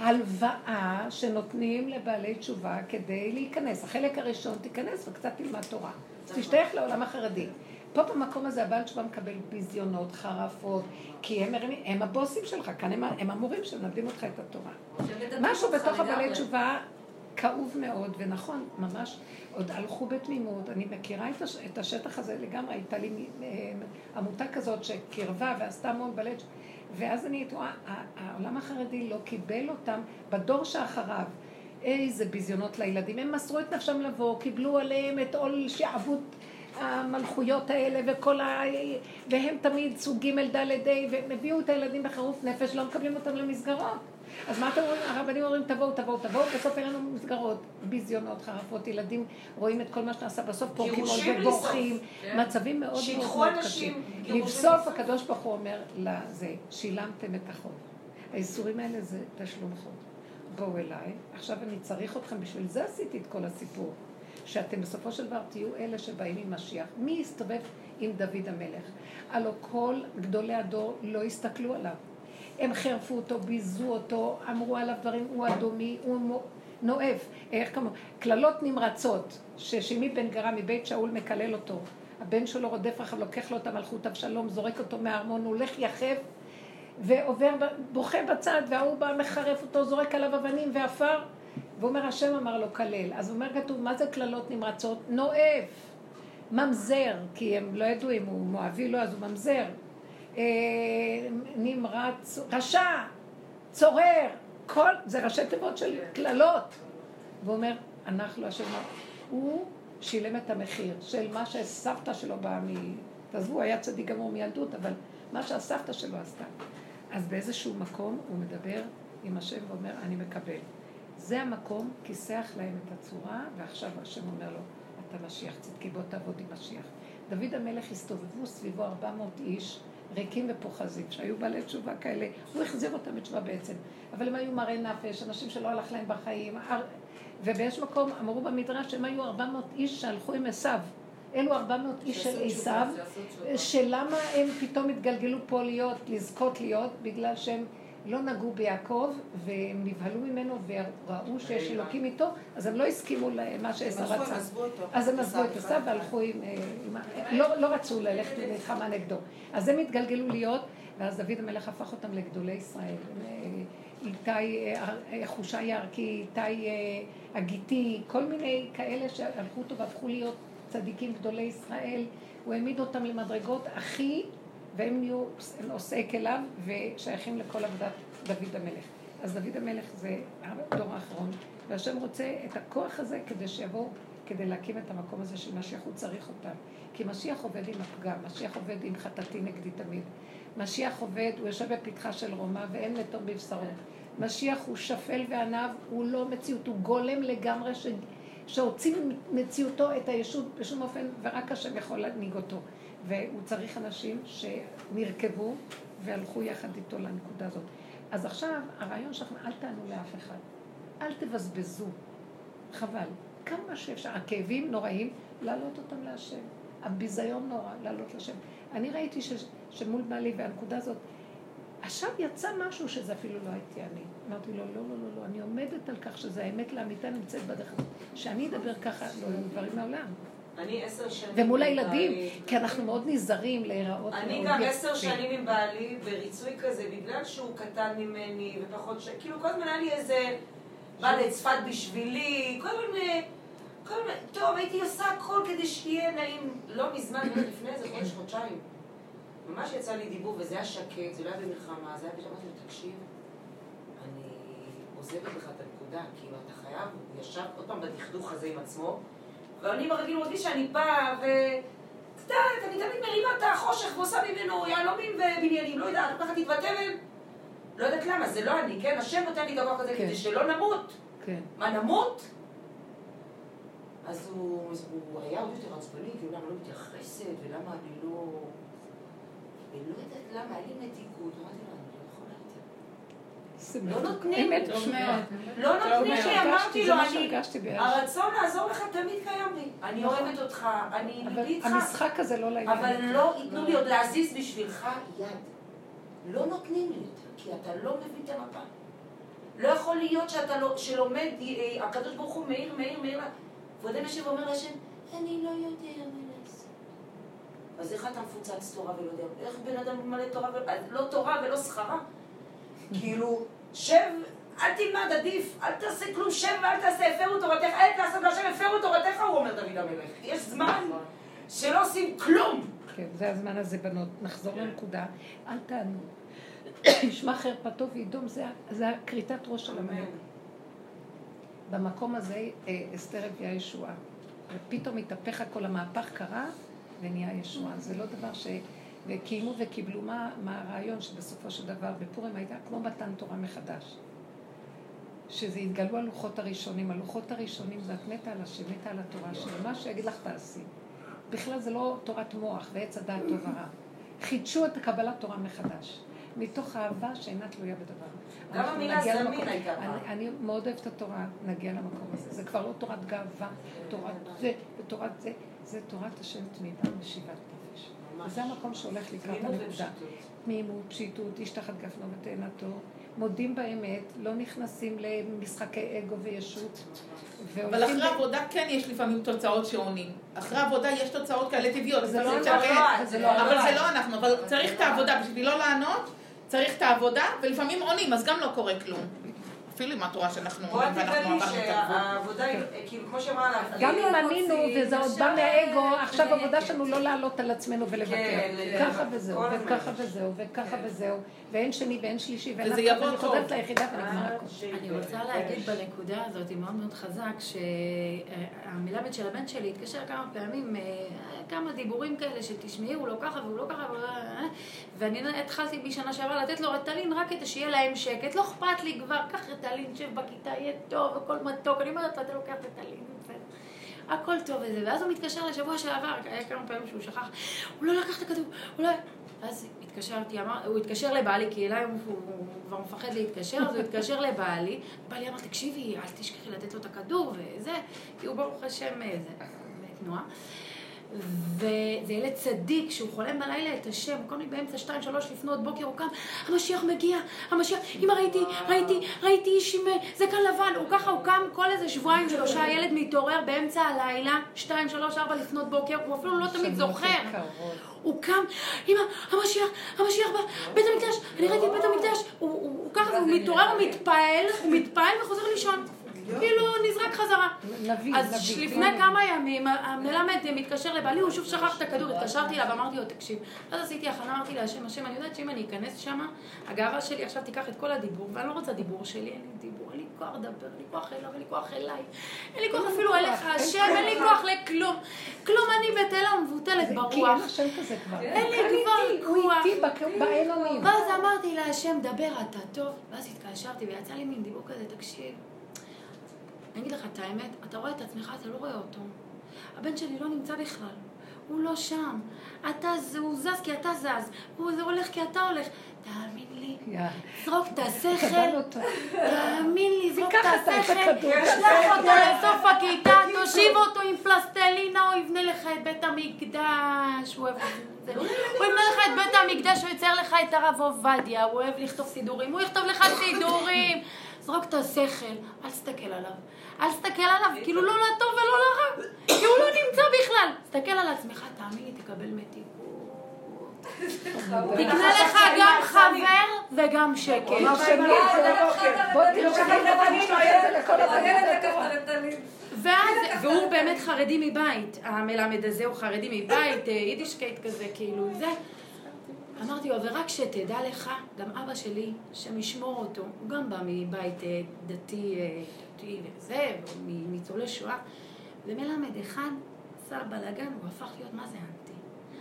הלוואה שנותנים לבעלי תשובה כדי להיכנס. החלק הראשון, תיכנס וקצת תלמד תורה. תשתייך לעולם החרדי. פה במקום הזה הבעל תשובה מקבל ביזיונות, חרפות, כי הם, מרימים- הם הבוסים שלך, כאן הם, הם המורים שמלמדים אותך את התורה. משהו בתוך הבעלי. תשובה כאוב מאוד, ונכון, ממש, עוד הלכו בתמימות. אני מכירה את, הש, את השטח הזה לגמרי, הייתה לי אה, עמותה כזאת שקירבה ועשתה המון בעלי תשובה. ואז אני רואה, ה- העולם החרדי לא קיבל אותם בדור שאחריו. איזה ביזיונות לילדים. הם מסרו את נפשם לבוא, קיבלו עליהם את עול שעבוד המלכויות האלה וכל ה... והם תמיד סוג ג' ד' ה' והם הביאו את הילדים בחירוף נפש, לא מקבלים אותם למסגרות. אז מה אתם אומרים? הרבנים אומרים תבואו, תבואו, תבואו, בסוף אין לנו מסגרות, ביזיונות, חרפות, ילדים רואים את כל מה שנעשה, בסוף פורקים עוד ובורחים, כן. מצבים מאוד מאוד קשים. לבסוף הקדוש ברוך הוא אומר לזה, שילמתם את החוב. האיסורים האלה זה תשלום חוב. בואו אליי, עכשיו אני צריך אתכם, בשביל זה עשיתי את כל הסיפור. שאתם בסופו של דבר תהיו אלה שבאים עם משיח. מי יסתובב עם דוד המלך? הלוא כל גדולי הדור לא הסתכלו עליו. הם חירפו אותו, ביזו אותו, אמרו עליו דברים, הוא אדומי, הוא נואב. איך כמו, קללות נמרצות, ששימי בן גרה מבית שאול מקלל אותו. הבן שלו רודף אחריו, לוקח לו את המלכות אבשלום, זורק אותו מהארמון, הוא הולך יחף ועובר, בוכה בצד, וההוא בא מחרף אותו, זורק עליו אבנים ועפר. והוא אומר, השם אמר לו כלל. אז אומר כתוב, מה זה קללות נמרצות? נואף, ממזר, כי הם לא ידעו אם הוא מואבי לו, אז הוא ממזר. אה, נמרץ, רשע, צורר, כל, זה ראשי תיבות של קללות. והוא אומר, אנחנו השם, הוא שילם את המחיר של מה שסבתא שלו באה מ... תעזבו, הוא היה צדיק גמור מילדות, אבל מה שהסבתא שלו עשתה. אז באיזשהו מקום הוא מדבר עם השם ואומר, אני מקבל. זה המקום, כיסח להם את הצורה, ועכשיו השם אומר לו, אתה משיח צדקי, בוא תעבוד עם משיח. דוד המלך הסתובבו סביבו 400 איש, ריקים ופוחזים, שהיו בעלי תשובה כאלה, הוא החזיר אותם בתשובה בעצם, אבל הם היו מראי נפש, אנשים שלא הלך להם בחיים, ובאיזשהו מקום אמרו במדרש שהם היו 400 איש שהלכו עם עשיו. אלו 400 איש של עשיו, שלמה הם פתאום התגלגלו פה להיות, לזכות להיות, בגלל שהם לא נגעו ביעקב, והם נבהלו ממנו וראו שיש אלוקים איתו, אז הם לא הסכימו למה שעשו רצה. אז הם עזבו את עשיו והלכו עם... אה, לא, לא רצו ללכת למלחמה נגדו. אז הם התגלגלו להיות, ואז דוד המלך הפך אותם לגדולי ישראל. אה, איתי אה, חושי יערכי, איתי הגיתי, כל מיני כאלה שהלכו אותו והפכו להיות צדיקים גדולי ישראל. הוא העמיד אותם למדרגות הכי והם נהיו נושאי כליו ושייכים לכל עבודת דוד המלך. אז דוד המלך זה הדור האחרון, והשם רוצה את הכוח הזה כדי שיבואו, כדי להקים את המקום הזה של משיח, הוא צריך אותם. כי משיח עובד עם הפגם, משיח עובד עם חטאתי נגדי תמיד. משיח עובד, הוא יושב בפתחה של רומא ואין לתום בבשרו. משיח הוא שפל ועניו, הוא לא מציאות, הוא גולם לגמרי ש... שהוציא ממציאותו את הישות בשום אופן, ורק השם יכול להנהיג אותו. והוא צריך אנשים שנרכבו והלכו יחד איתו לנקודה הזאת. אז עכשיו, הרעיון שלכם, אל תענו לאף אחד. אל תבזבזו. חבל. כמה שאפשר. הכאבים נוראים, להעלות אותם להשם. הביזיון נורא, להעלות להשם. אני ראיתי ש, שמול בעלי והנקודה הזאת, עכשיו יצא משהו שזה אפילו לא הייתי אני. אמרתי לו, לא, לא, לא, לא, אני עומדת על כך שזה האמת לאמיתה נמצאת בדרך הזאת. שאני אדבר ככה, לא יהיו דברים מעולם. אני עשר שנים... ומול הילדים, כי אנחנו מאוד נזהרים להיראות אני גם עשר שנים עם בעלי בריצוי כזה, בגלל שהוא קטן ממני ופחות ש... כאילו כל הזמן היה לי איזה... בא לצפת בשבילי, כל מיני... כל מיני... טוב, הייתי עושה הכל כדי שיהיה נעים. לא מזמן, לא לפני איזה חודש, חודשיים. ממש יצא לי דיבור, וזה היה שקט, זה לא היה במלחמה, זה היה פתאום, אמרתי לו, תקשיב, אני עוזבת לך את הנקודה, כאילו, אתה חייב, הוא ישב עוד פעם בדכדוך הזה עם עצמו. ואני ברגיל מרגיש שאני באה, ו... את יודעת, אני תמיד מרימה את החושך ועושה ממנו יהלומים ובניינים, לא יודעת, לוקחת את ותבן. לא יודעת למה, זה לא אני, כן? השם נותן לי דבר כזה כן. כדי שלא נמות. כן. מה, נמות? אז הוא, הוא היה עוד יותר עצבני, כאילו למה לא מתייחסת, ולמה אני לא... אני לא יודעת למה, היה לי מתיקות. אמרתי לו, לא נותנים, לא נותנים לי, אמרתי לו, הרצון לעזור לך תמיד קיים לי. אני נכון. אוהבת אותך, אני ליבי איתך. המשחק הזה לא לעניין. אבל לא ייתנו לי עוד להזיז בשבילך יד. לא נותנים לי יותר, כי אתה לא מבין את המפה. לא יכול להיות שאתה לא, שלומד, אה, הקדוש ברוך הוא מאיר, מאיר, מאיר, ועוד יושב ואומר להשם, אני לא יודע מה לעשות. אז איך אתה מפוצץ תורה ולא יודע? איך בן אדם מלא תורה ולא תורה ולא שכרה? כאילו, שב, אל תלמד, עדיף, אל תעשה כלום, שב ואל תעשה, הפרו תורתך, אל תעשה להשם, הפרו תורתך, הוא אומר דוד המלך. יש זמן שלא עושים כלום. כן, זה הזמן הזה, בנות. נחזור לנקודה, אל תענו. ישמע חרפתו וידום, זה הכריתת ראש של המלך. במקום הזה אה, אסתר הביאה ישועה. ופתאום התהפך הכל, המהפך קרה ונהיה ישועה. זה לא דבר ש... וקיימו וקיבלו. מה, מה הרעיון שבסופו של דבר בפורים הייתה כמו מתן תורה מחדש. שזה התגלו הלוחות הראשונים. הלוחות הראשונים זה את מתה על השם, מתה על התורה שלי. מה שיגיד לך תעשי. בכלל זה לא תורת מוח ועץ הדעת טוב ורע. חידשו את קבלת תורה מחדש. מתוך אהבה שאינה תלויה בדבר. גם המילה זמין הייתה פעם. אני מאוד אוהבת את התורה, נגיע למקום הזה. זה כבר לא תורת גאווה, תורת זה ותורת זה, זה תורת השם תמידה ושיבת וזה המקום שהולך לקראת הנקודה. תמימות, פשיטות, איש תחת גפנו ותאנתו. מודים באמת, לא נכנסים למשחקי אגו וישות. אבל אחרי עבודה כן יש לפעמים תוצאות שעונים. אחרי עבודה יש תוצאות כאלה טבעיות. זה לא אנחנו, אבל זה לא אנחנו. אבל צריך את העבודה בשביל לא לענות. צריך את העבודה, ולפעמים עונים, אז גם לא קורה כלום. אפילו עם התורה שאנחנו אומרים, ואנחנו עברנו את הגבול. שהעבודה היא, כאילו, כמו שאמרה לה... גם אם ענינו, וזה עוד בא מהאגו, עכשיו העבודה שלנו לא לעלות על עצמנו ולוותר. כן, ככה וזהו, וככה וזהו, וככה וזהו, ואין שני ואין שלישי, ואין אף אחד, ואני חוזרת ליחידה ונגמר הכול. אני רוצה להגיד בנקודה הזאת, מאוד מאוד חזק, שהמלמד של הבן שלי התקשר כמה פעמים, אה, כמה דיבורים כאלה שתשמעי, הוא לא ככה והוא לא ככה, אה, ואני התחלתי בשנה שעברה לתת לו רטלין רק כדי שיהיה להם שקט, לא אכפת לי כבר, קח רטלין, שב בכיתה, יהיה טוב, הכל מתוק, אני אומרת לו, אתה לוקח רטלין, בסדר. הכל טוב וזה, ואז הוא מתקשר לשבוע שעבר, היה כמה פעמים שהוא שכח, הוא לא לקח את הכדור, הוא לא... אז התקשרתי, אמר, הוא התקשר לבעלי, כי אליי הוא, הוא, הוא כבר מפחד להתקשר, אז הוא התקשר לבעלי, בעלי אמר, תקשיבי, אל תשכחי לתת לו את הכדור וזה, כי הוא ברוך השם, אה, זה, תנועה. וזה ילד צדיק שהוא חולם בלילה את השם, הוא קם לי באמצע שתיים, שלוש לפנות בוקר, הוא קם, המשיח מגיע, המשיח, אמא ראיתי, ראיתי, ראיתי איש עם זקן לבן, הוא ככה, הוא קם כל איזה שבועיים שלושה, הילד מתעורר באמצע הלילה, שתיים, שלוש, ארבע לפנות בוקר, הוא אפילו לא תמיד זוכר. הוא קם, אמא, המשיח, המשיח בא, בית המקדש, אני ראיתי את בית המקדש, הוא ככה, הוא מתעורר, הוא מתפעל, הוא מתפעל וחוזר לישון. כאילו נזרק חזרה. אז לפני כמה ימים המלמד מתקשר לבעלי, הוא שוב שכח את הכדור, התקשרתי אליו, אמרתי לו, תקשיב. אז עשיתי הכנה, אמרתי להשם, השם, אני יודעת שאם אני אכנס שם, הגאווה שלי עכשיו תיקח את כל הדיבור, ואני לא רוצה דיבור שלי, אין לי דיבור, אין לי כוח לדבר, אין לי כוח אליו, אין לי כוח אליי, אין לי כוח אפילו אליך, השם, אין לי כוח לכלום. כלום, אני בתל המבוטלת ברוח. כי אין השם לי כבר כוח. ואז אמרתי להשם, דבר אתה טוב. ואז התקשרתי ויצא לי מין דיבור כזה, תקשיב. אני אגיד לך את האמת, אתה רואה את עצמך, אתה לא רואה אותו. הבן שלי לא נמצא בכלל. הוא לא שם. אתה, הוא זז כי אתה זז. הוא הולך כי אתה הולך. תאמין לי, זרוק את השכל. תאמין לי, זרוק את השכל. שלח אותו לסוף הכיתה, תושיב אותו עם פלסטלינה, הוא יבנה לך את בית המקדש. הוא אוהב את זה. הוא יבנה לך את בית המקדש, הוא יצייר לך את הרב עובדיה. הוא אוהב לכתוב סידורים. הוא יכתוב לך סידורים. זרוק את השכל, אל תסתכל עליו. אל תסתכל עליו, כאילו לא לטוב ולא לרע, כי הוא לא נמצא בכלל. תסתכל על עצמך, תאמין לי, תקבל מתיקות. תקנה לך גם חבר וגם שקט. בוא ואז, והוא באמת חרדי מבית, המלמד הזה הוא חרדי מבית, יידישקייט כזה, כאילו, זה. אמרתי לו, ורק שתדע לך, גם אבא שלי, שם ישמור אותו, הוא גם בא מבית דתי אותי וזה, מניצולי שואה. ומלמד אחד עשה בלאגן, הוא הפך להיות מה זה אנטי.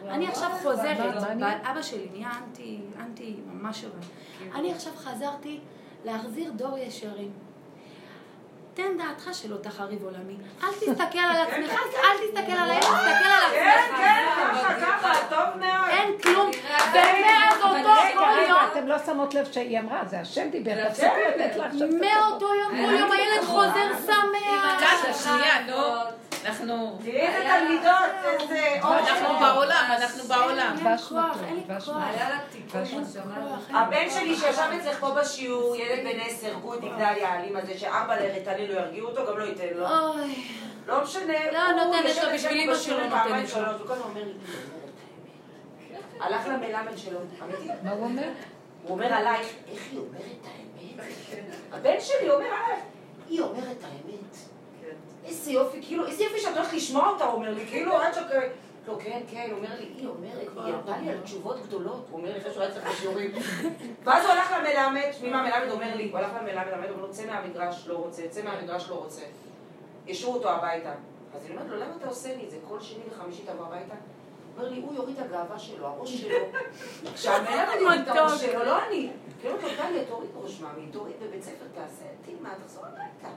אני עכשיו חוזרת, אבא שלי נהיה אנטי, אנטי ממש רע. כן. אני עכשיו חזרתי להחזיר דור ישרים. תן דעתך שלא תחריב עולמי. אל תסתכל על עצמך, אל תסתכל עליהם, תסתכל על עצמך. כן, כן, ככה, ככה, טוב מאוד. אין כלום. ומאז אותו כל יום... אתם לא שמות לב שהיא אמרה, זה השם דיבר, תפסיקו לתת לה עכשיו... מאותו יום, כל יום הילד חוזר שמח. שנייה, נו. אנחנו... תראי איזה תלמידות, איזה... אנחנו בעולם, אנחנו בעולם. אין לי כוח, אין לי כוח. הבן שלי שישב אצלך פה בשיעור, ילד בן עשר, גודי גדליה האלים הזה, שארבע לריטלין לא ירגיעו אותו, גם לא ייתן לו. לא משנה. לא נותנת לו, בשביל אמא שלו נותנת לו. הוא כל הזמן אומר לי, הלך למלמד שלו, אמיתי. מה הוא אומר? הוא אומר עלייך, איך היא אומרת האמת? הבן שלי אומר עלייך, היא אומרת האמת. איזה יופי, כאילו, איזה יופי שאת הולכת לשמוע אותה, הוא אומר לי, כאילו, עד ש... לא, כן, כן, הוא אומר לי, היא אומרת, היא אמרה לי על תשובות גדולות, הוא אומר לי, אחרי שהוא היה צריך בשיעורים. ואז הוא הלך למלמד, שמי מה המלמד אומר לי, הוא הלך למלמד, המלמד אומר לו, צא מהמגרש, לא רוצה, צא מהמגרש, לא רוצה. השאירו אותו הביתה. אז אני אומרת לו, למה אתה עושה לי את זה? כל שני וחמישי תבוא הביתה? הוא אומר לי, הוא יוריד את הגאווה שלו, הראש שלו. כשהמלמד יוריד את הראש שלו, לא אני. כאילו, טליה, תוריד ראש מאמי, תוריד בבית ספר, תעשה, תלמד, תחזור הביתה.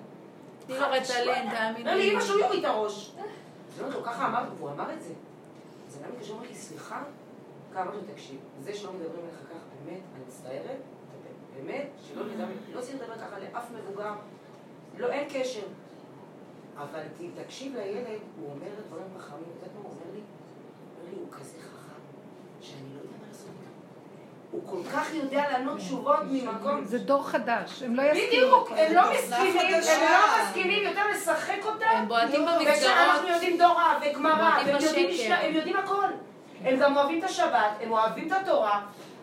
תני לו רטלין, תאמיני אומר לי, אמא שהוא יוריד את הראש. אומרת לו, ככה אמר, והוא אמר את זה. אז אדם מתקשר ואומר לי, סליחה? כמה לו, תקשיב, זה שלא מדברים אליך ככה, באמת, אני מצטערת, באמת, שלא לא צריך לדבר ככה לאף מבוגר, לא, אין קשר. אבל תקשיב לילד, הוא אומר דברים חכמים, יודעת מה הוא אומר לי? הוא אומר לי, הוא כזה חכם, שאני לא יודע מה לעשות איתו. הוא כל כך יודע לענות תשובות ממקום... זה דור חדש, הם לא יסכימו. בדיוק, הם לא מסכימים, הם לא מסכימים יותר לשחק אותם. הם בועטים במסגרות. ושאנחנו יודעים דורה וגמרא, הם יודעים הכל. הם גם אוהבים את השבת, הם אוהבים את התורה,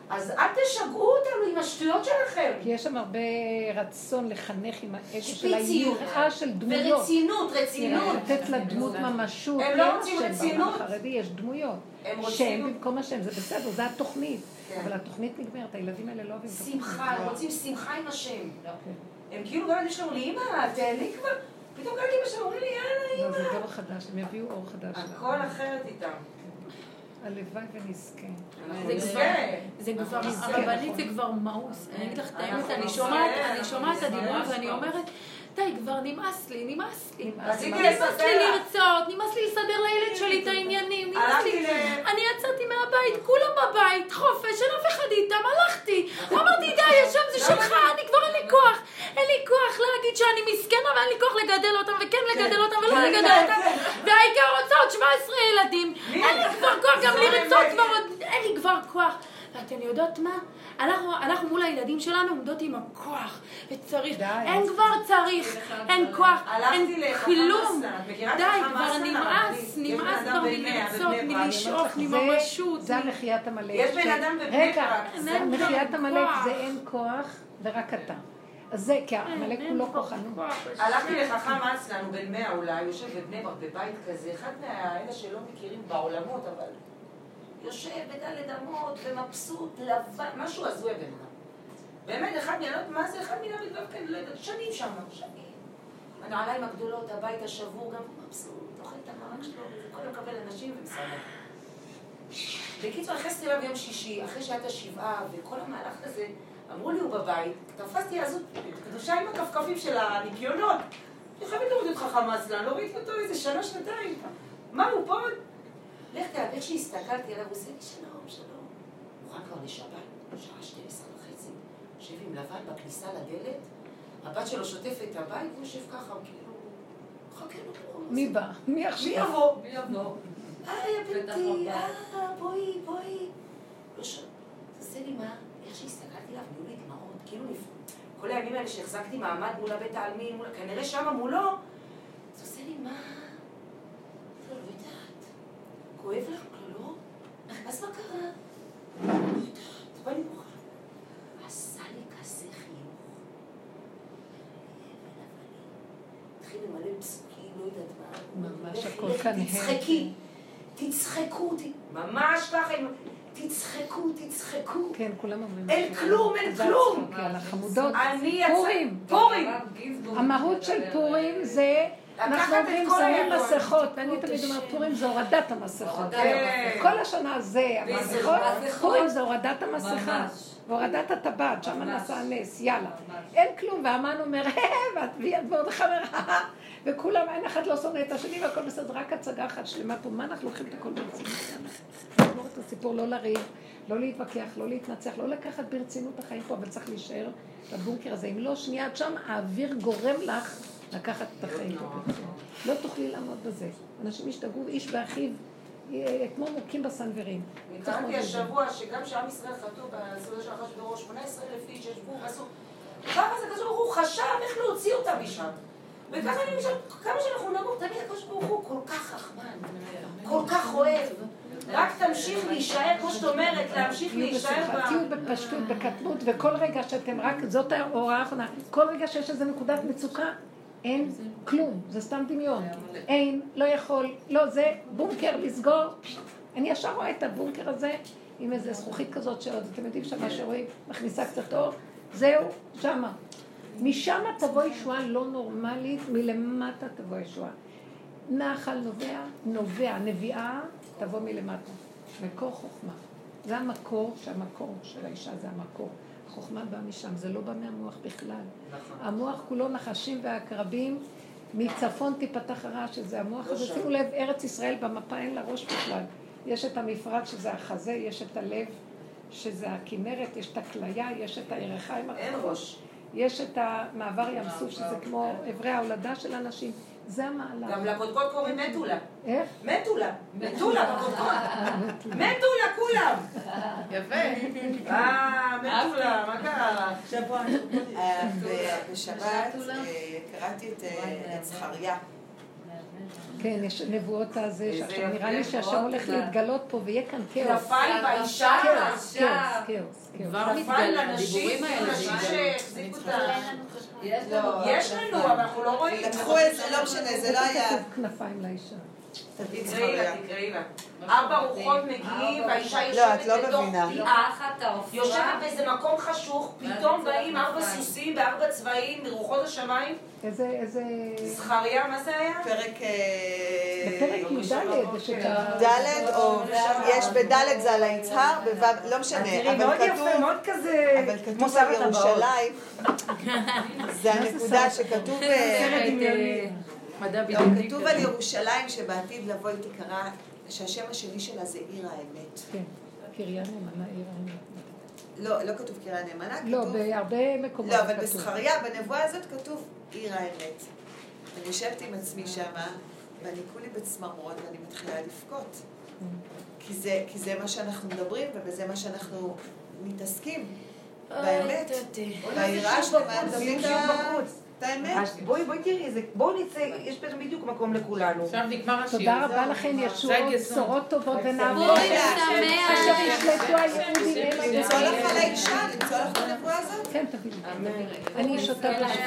אז אל תשגעו אותנו עם השטויות שלכם. כי יש שם הרבה רצון לחנך עם האגו של. היראה של דמויות. ורצינות, רצינות. לתת לדמות ממשות. הם לא רוצים שם רצינות. החרדי יש דמויות. הם שם רוצים במקום השם, זה בסדר, זה התוכנית. כן. אבל התוכנית נגמרת, הילדים האלה לא אוהבים את התוכנית. שמחה, הם רוצים שמחה עם השם. כן. הם כאילו גם שלהם, לי, אמא, תהני כבר. פתאום גם אמא שלהם אומרים לי, יאללה, לא, זה אמא. דור חדש, הם יביאו אור חדש. הכל אחרת איתם. הלוואי ונזכה. זה. כבר- זה כבר, נזכה. הרבנית זה כבר מאוס. אני אגיד לך את האמת, אני שומעת, אני אנחנו שומעת את. הדיבור ואני אומרת, די, כבר נמאס לי, נמאס לי. נמאס לי. לרצות, נמאס לי לסדר לילד שלי את העניינים, נמאס לי. אני יצאתי מהבית, כולם בבית, חופש, אין אף אחד איתם, הלכתי. אמרתי, די, השם זה שלך, אני כבר אין לי כוח. אין לי כוח להגיד שאני מסכנה ואין לי כוח לגדל אותם, וכן לגדל אותם ולא כן, לגדל כן, אותם. כן. והעיקר רוצה עוד 17 ילדים. אין לי כבר כוח גם לרצות. כבר עוד, אין לי כבר כוח. ואתן יודעות מה? אנחנו, אנחנו מול הילדים שלנו עומדות עם הכוח, וצריך, די. אין כבר צריך, אין כוח, אין כלום. די, כבר? נמאס, נמאס כבר מלרצות. מלשאוף, זה- מממשות. זה המחיית עמלק. יש בן אדם בבני רגע, ברק. כבר עמלק. זה אין כוח ורק אתה. אז זה, כי העמלק אין כולו כבר כוחנות. כוח. הלכתי לחכם אסלן, הוא בן מאה אולי, יושב בבני ברק בבית כזה, אחד מהאלה שלא מכירים בעולמות, אבל יושב בדלת אמות ומבסוט, לבן, משהו הזוי הבן אדם. באמת, אחד מהילדות, מה זה אחד מן המדבר כאן, לא יודעת, שנים שם, שנים. הנעליים הגדולות, הבית השבור, גם הוא מבסוט, אוכל את המרק שלו, וזה כל יום מקבל אנשים ומסעדה. בקיצור, נכנסתי אליו ביום שישי, אחרי שהיה את השבעה, וכל המהלך הזה, אמרו לי, הוא בבית, תפסתי עזות קדושה עם הכפכפים של הניקיונות. אני חייבת להוריד אותך חמאסלן, לא ראיתי אותו איזה שנה, שנתיים. מה, הוא פה? לך תראה, איך שהסתכלתי עליו, הוא עושה לי שלום, שלום. מוכן כבר לשבת, שעה 12 וחצי, יושב עם לבן בכניסה לדלת, הבת שלו שוטפת את הבית, הוא יושב ככה, הוא כאילו... מחכה לו פה. מי בא? מי מי עכשיו? יבוא? מי יבוא? היי, בטח בנתי, הבא. אה, בואי, בואי. לא ש... תעשה לי מה, איך שהסתכלתי עליו, נהיו לי דמעות, כאילו נפ... כל הימים האלה שהחזקתי מעמד מול הבית העלמין. כנראה שמה מולו, אז עושה לי מה? כואב לך? לא, לא. אז מה קרה? לא יודעת. ואני בוכה. עשה לי כזה חיוך. התחיל למלא פסוקים, לא יודעת מה. ממש לכי, הכל לכי, כאן הם. תצחקי, תצחקו, ממש ככה, תצחקו, תצחקו. כן, כולם אומרים. אין. כלום, אין כלום. הצחוק, יאללה, חמודות. אני יצא... פורים. פורים. המהות של פורים זה, אנחנו אומרים שמים. מסכות, ואני תמיד אומרת פורים זה הורדת המסכות. כל השנה זה המסכות, מסכות. פורים זה הורדת המסכה. והורדת הטבעת, שם. נעשה הנס, יאללה. אין כלום, והמן אומר, ועוד חברה, וכולם, אין אחד לא שונא את השני והכל בסדר, רק הצגה אחת שלמה פה, מה אנחנו לוקחים את הכל ברצינות? יאללה. נגמור את הסיפור, לא לריב, לא להתווכח, לא להתנצח, לא לקחת ברצינות החיים פה, אבל צריך להישאר בבונקר הזה. אם לא, שנייה שם, האוויר גורם לך לקחת את החיים. לא תוכלי לעמוד בזה. אנשים ישתגעו, איש ואחיו, כמו מוכים בסנוורים. לזה. השבוע שגם כשעם ישראל חטאו בסעודה של אחשוורוש, 18 אלף איש ישבו ועשו... ככה זה כזה הוא חשב איך להוציא אותם משם. וככה אני חושבת, כמה שאנחנו נמות, תמיד הקדוש ברוך הוא כל כך חכמן, כל כך אוהב. רק תמשיך להישאר, כמו שאת אומרת, להמשיך להישאר ב... תהיו בפשטות, בקטנות, וכל רגע שאתם רק, זאת ההוראה האחרונה, כל רגע שיש איזו נקודת מצוקה, אין כלום, זה סתם דמיון. אין, לא יכול, לא, זה בונקר לסגור. אני ישר רואה את הבונקר הזה עם איזה זכוכית כזאת שעוד, אתם יודעים שמה שרואים, מכניסה קצת אור, זהו, שמה. משם תבוא ישועה לא נורמלית, מלמטה תבוא ישועה. נחל נובע, נובע, נביאה תבוא מלמטה. מקור חוכמה. זה המקור, שהמקור של האישה זה המקור. החוכמה באה משם, זה לא בא מהמוח בכלל. נכון. המוח כולו נחשים ועקרבים, מצפון תיפתח הרעש, שזה המוח הזה. שימו לב, ארץ ישראל במפה אין לה ראש בכלל. יש את המפרט שזה החזה, יש את הלב שזה הכנרת, יש את הכליה, יש את הירכיים. אין ראש. יש את המעבר ים סוף, שזה כמו אברי ההולדה של אנשים. זה המעלה. גם לקודקוד קוראים מתולה. איך? מתולה. מתולה בקודקוד. מתולה כולם. יפה. אה, מתולה, מה קרה אה, בשבת אה, קראתי את אה, זכריה. כן, יש נבואות הזה, שעכשיו נראה לי שהשם הולך להתגלות פה ויהיה כאן כאוס. נפל באישה, כאוס, כאוס, כאוס. כבר מתגלה, הדיבורים האלה נשים מתגלים. שהחזיקו את ה... יש לנו, אבל אנחנו לא רואים. לקחו את זה, לא משנה, זה לא היה... כנפיים לאישה. תקראי לה, תקראי לה. ארבע רוחות מגיעים, והאישה לא, את יושבת לא בתוך מבינה. פיעה. תחת העופרה. יושבת באיזה מקום חשוך, פתאום באים ארבע סוסים בארבע צבעים מרוחות השמיים. איזה, איזה... זכריה, מה זה היה? פרק אה, בפרק י"ד, שאתה... ד' או יש בד' זה על היצהר, בו' לא משנה, תראי, אבל מאוד כתוב, יפה, מאוד כזה, אבל כתוב על. ירושלים, זה הנקודה שכתוב, מדע לא, בדיוני כתוב על ירושלים שבעתיד לבוא היא תקרא, שהשם השני שלה זה עיר האמת. כן, קריה נאמנה עיר האמת. לא, לא כתוב קריה נאמנה, לא, כתוב... בהרבה מקומות לא, אבל. בזכריה, בנבואה הזאת כתוב עיר האמת. אני יושבת עם עצמי שמה, ואני כולי בצמרמורת ואני מתחילה לבכות. כי זה, כי זה מה שאנחנו מדברים, ובזה מה שאנחנו מתעסקים. באמת. והיראה שלמה, תמיד שיעור בחוץ. את האמת. אז בואי, בואי תראי, זה- בואו נצא, יש פה בדיוק מקום לכולנו. עכשיו נגמר השיר. תודה רבה לכם, ישועות. בשורות טובות ונעבור. פורים שמח. אשר ישלטו היהודים הם למצוא לך על. האישה, למצוא לך בנבואה הזאת. כן, תביא לי. אני שותה בשביל...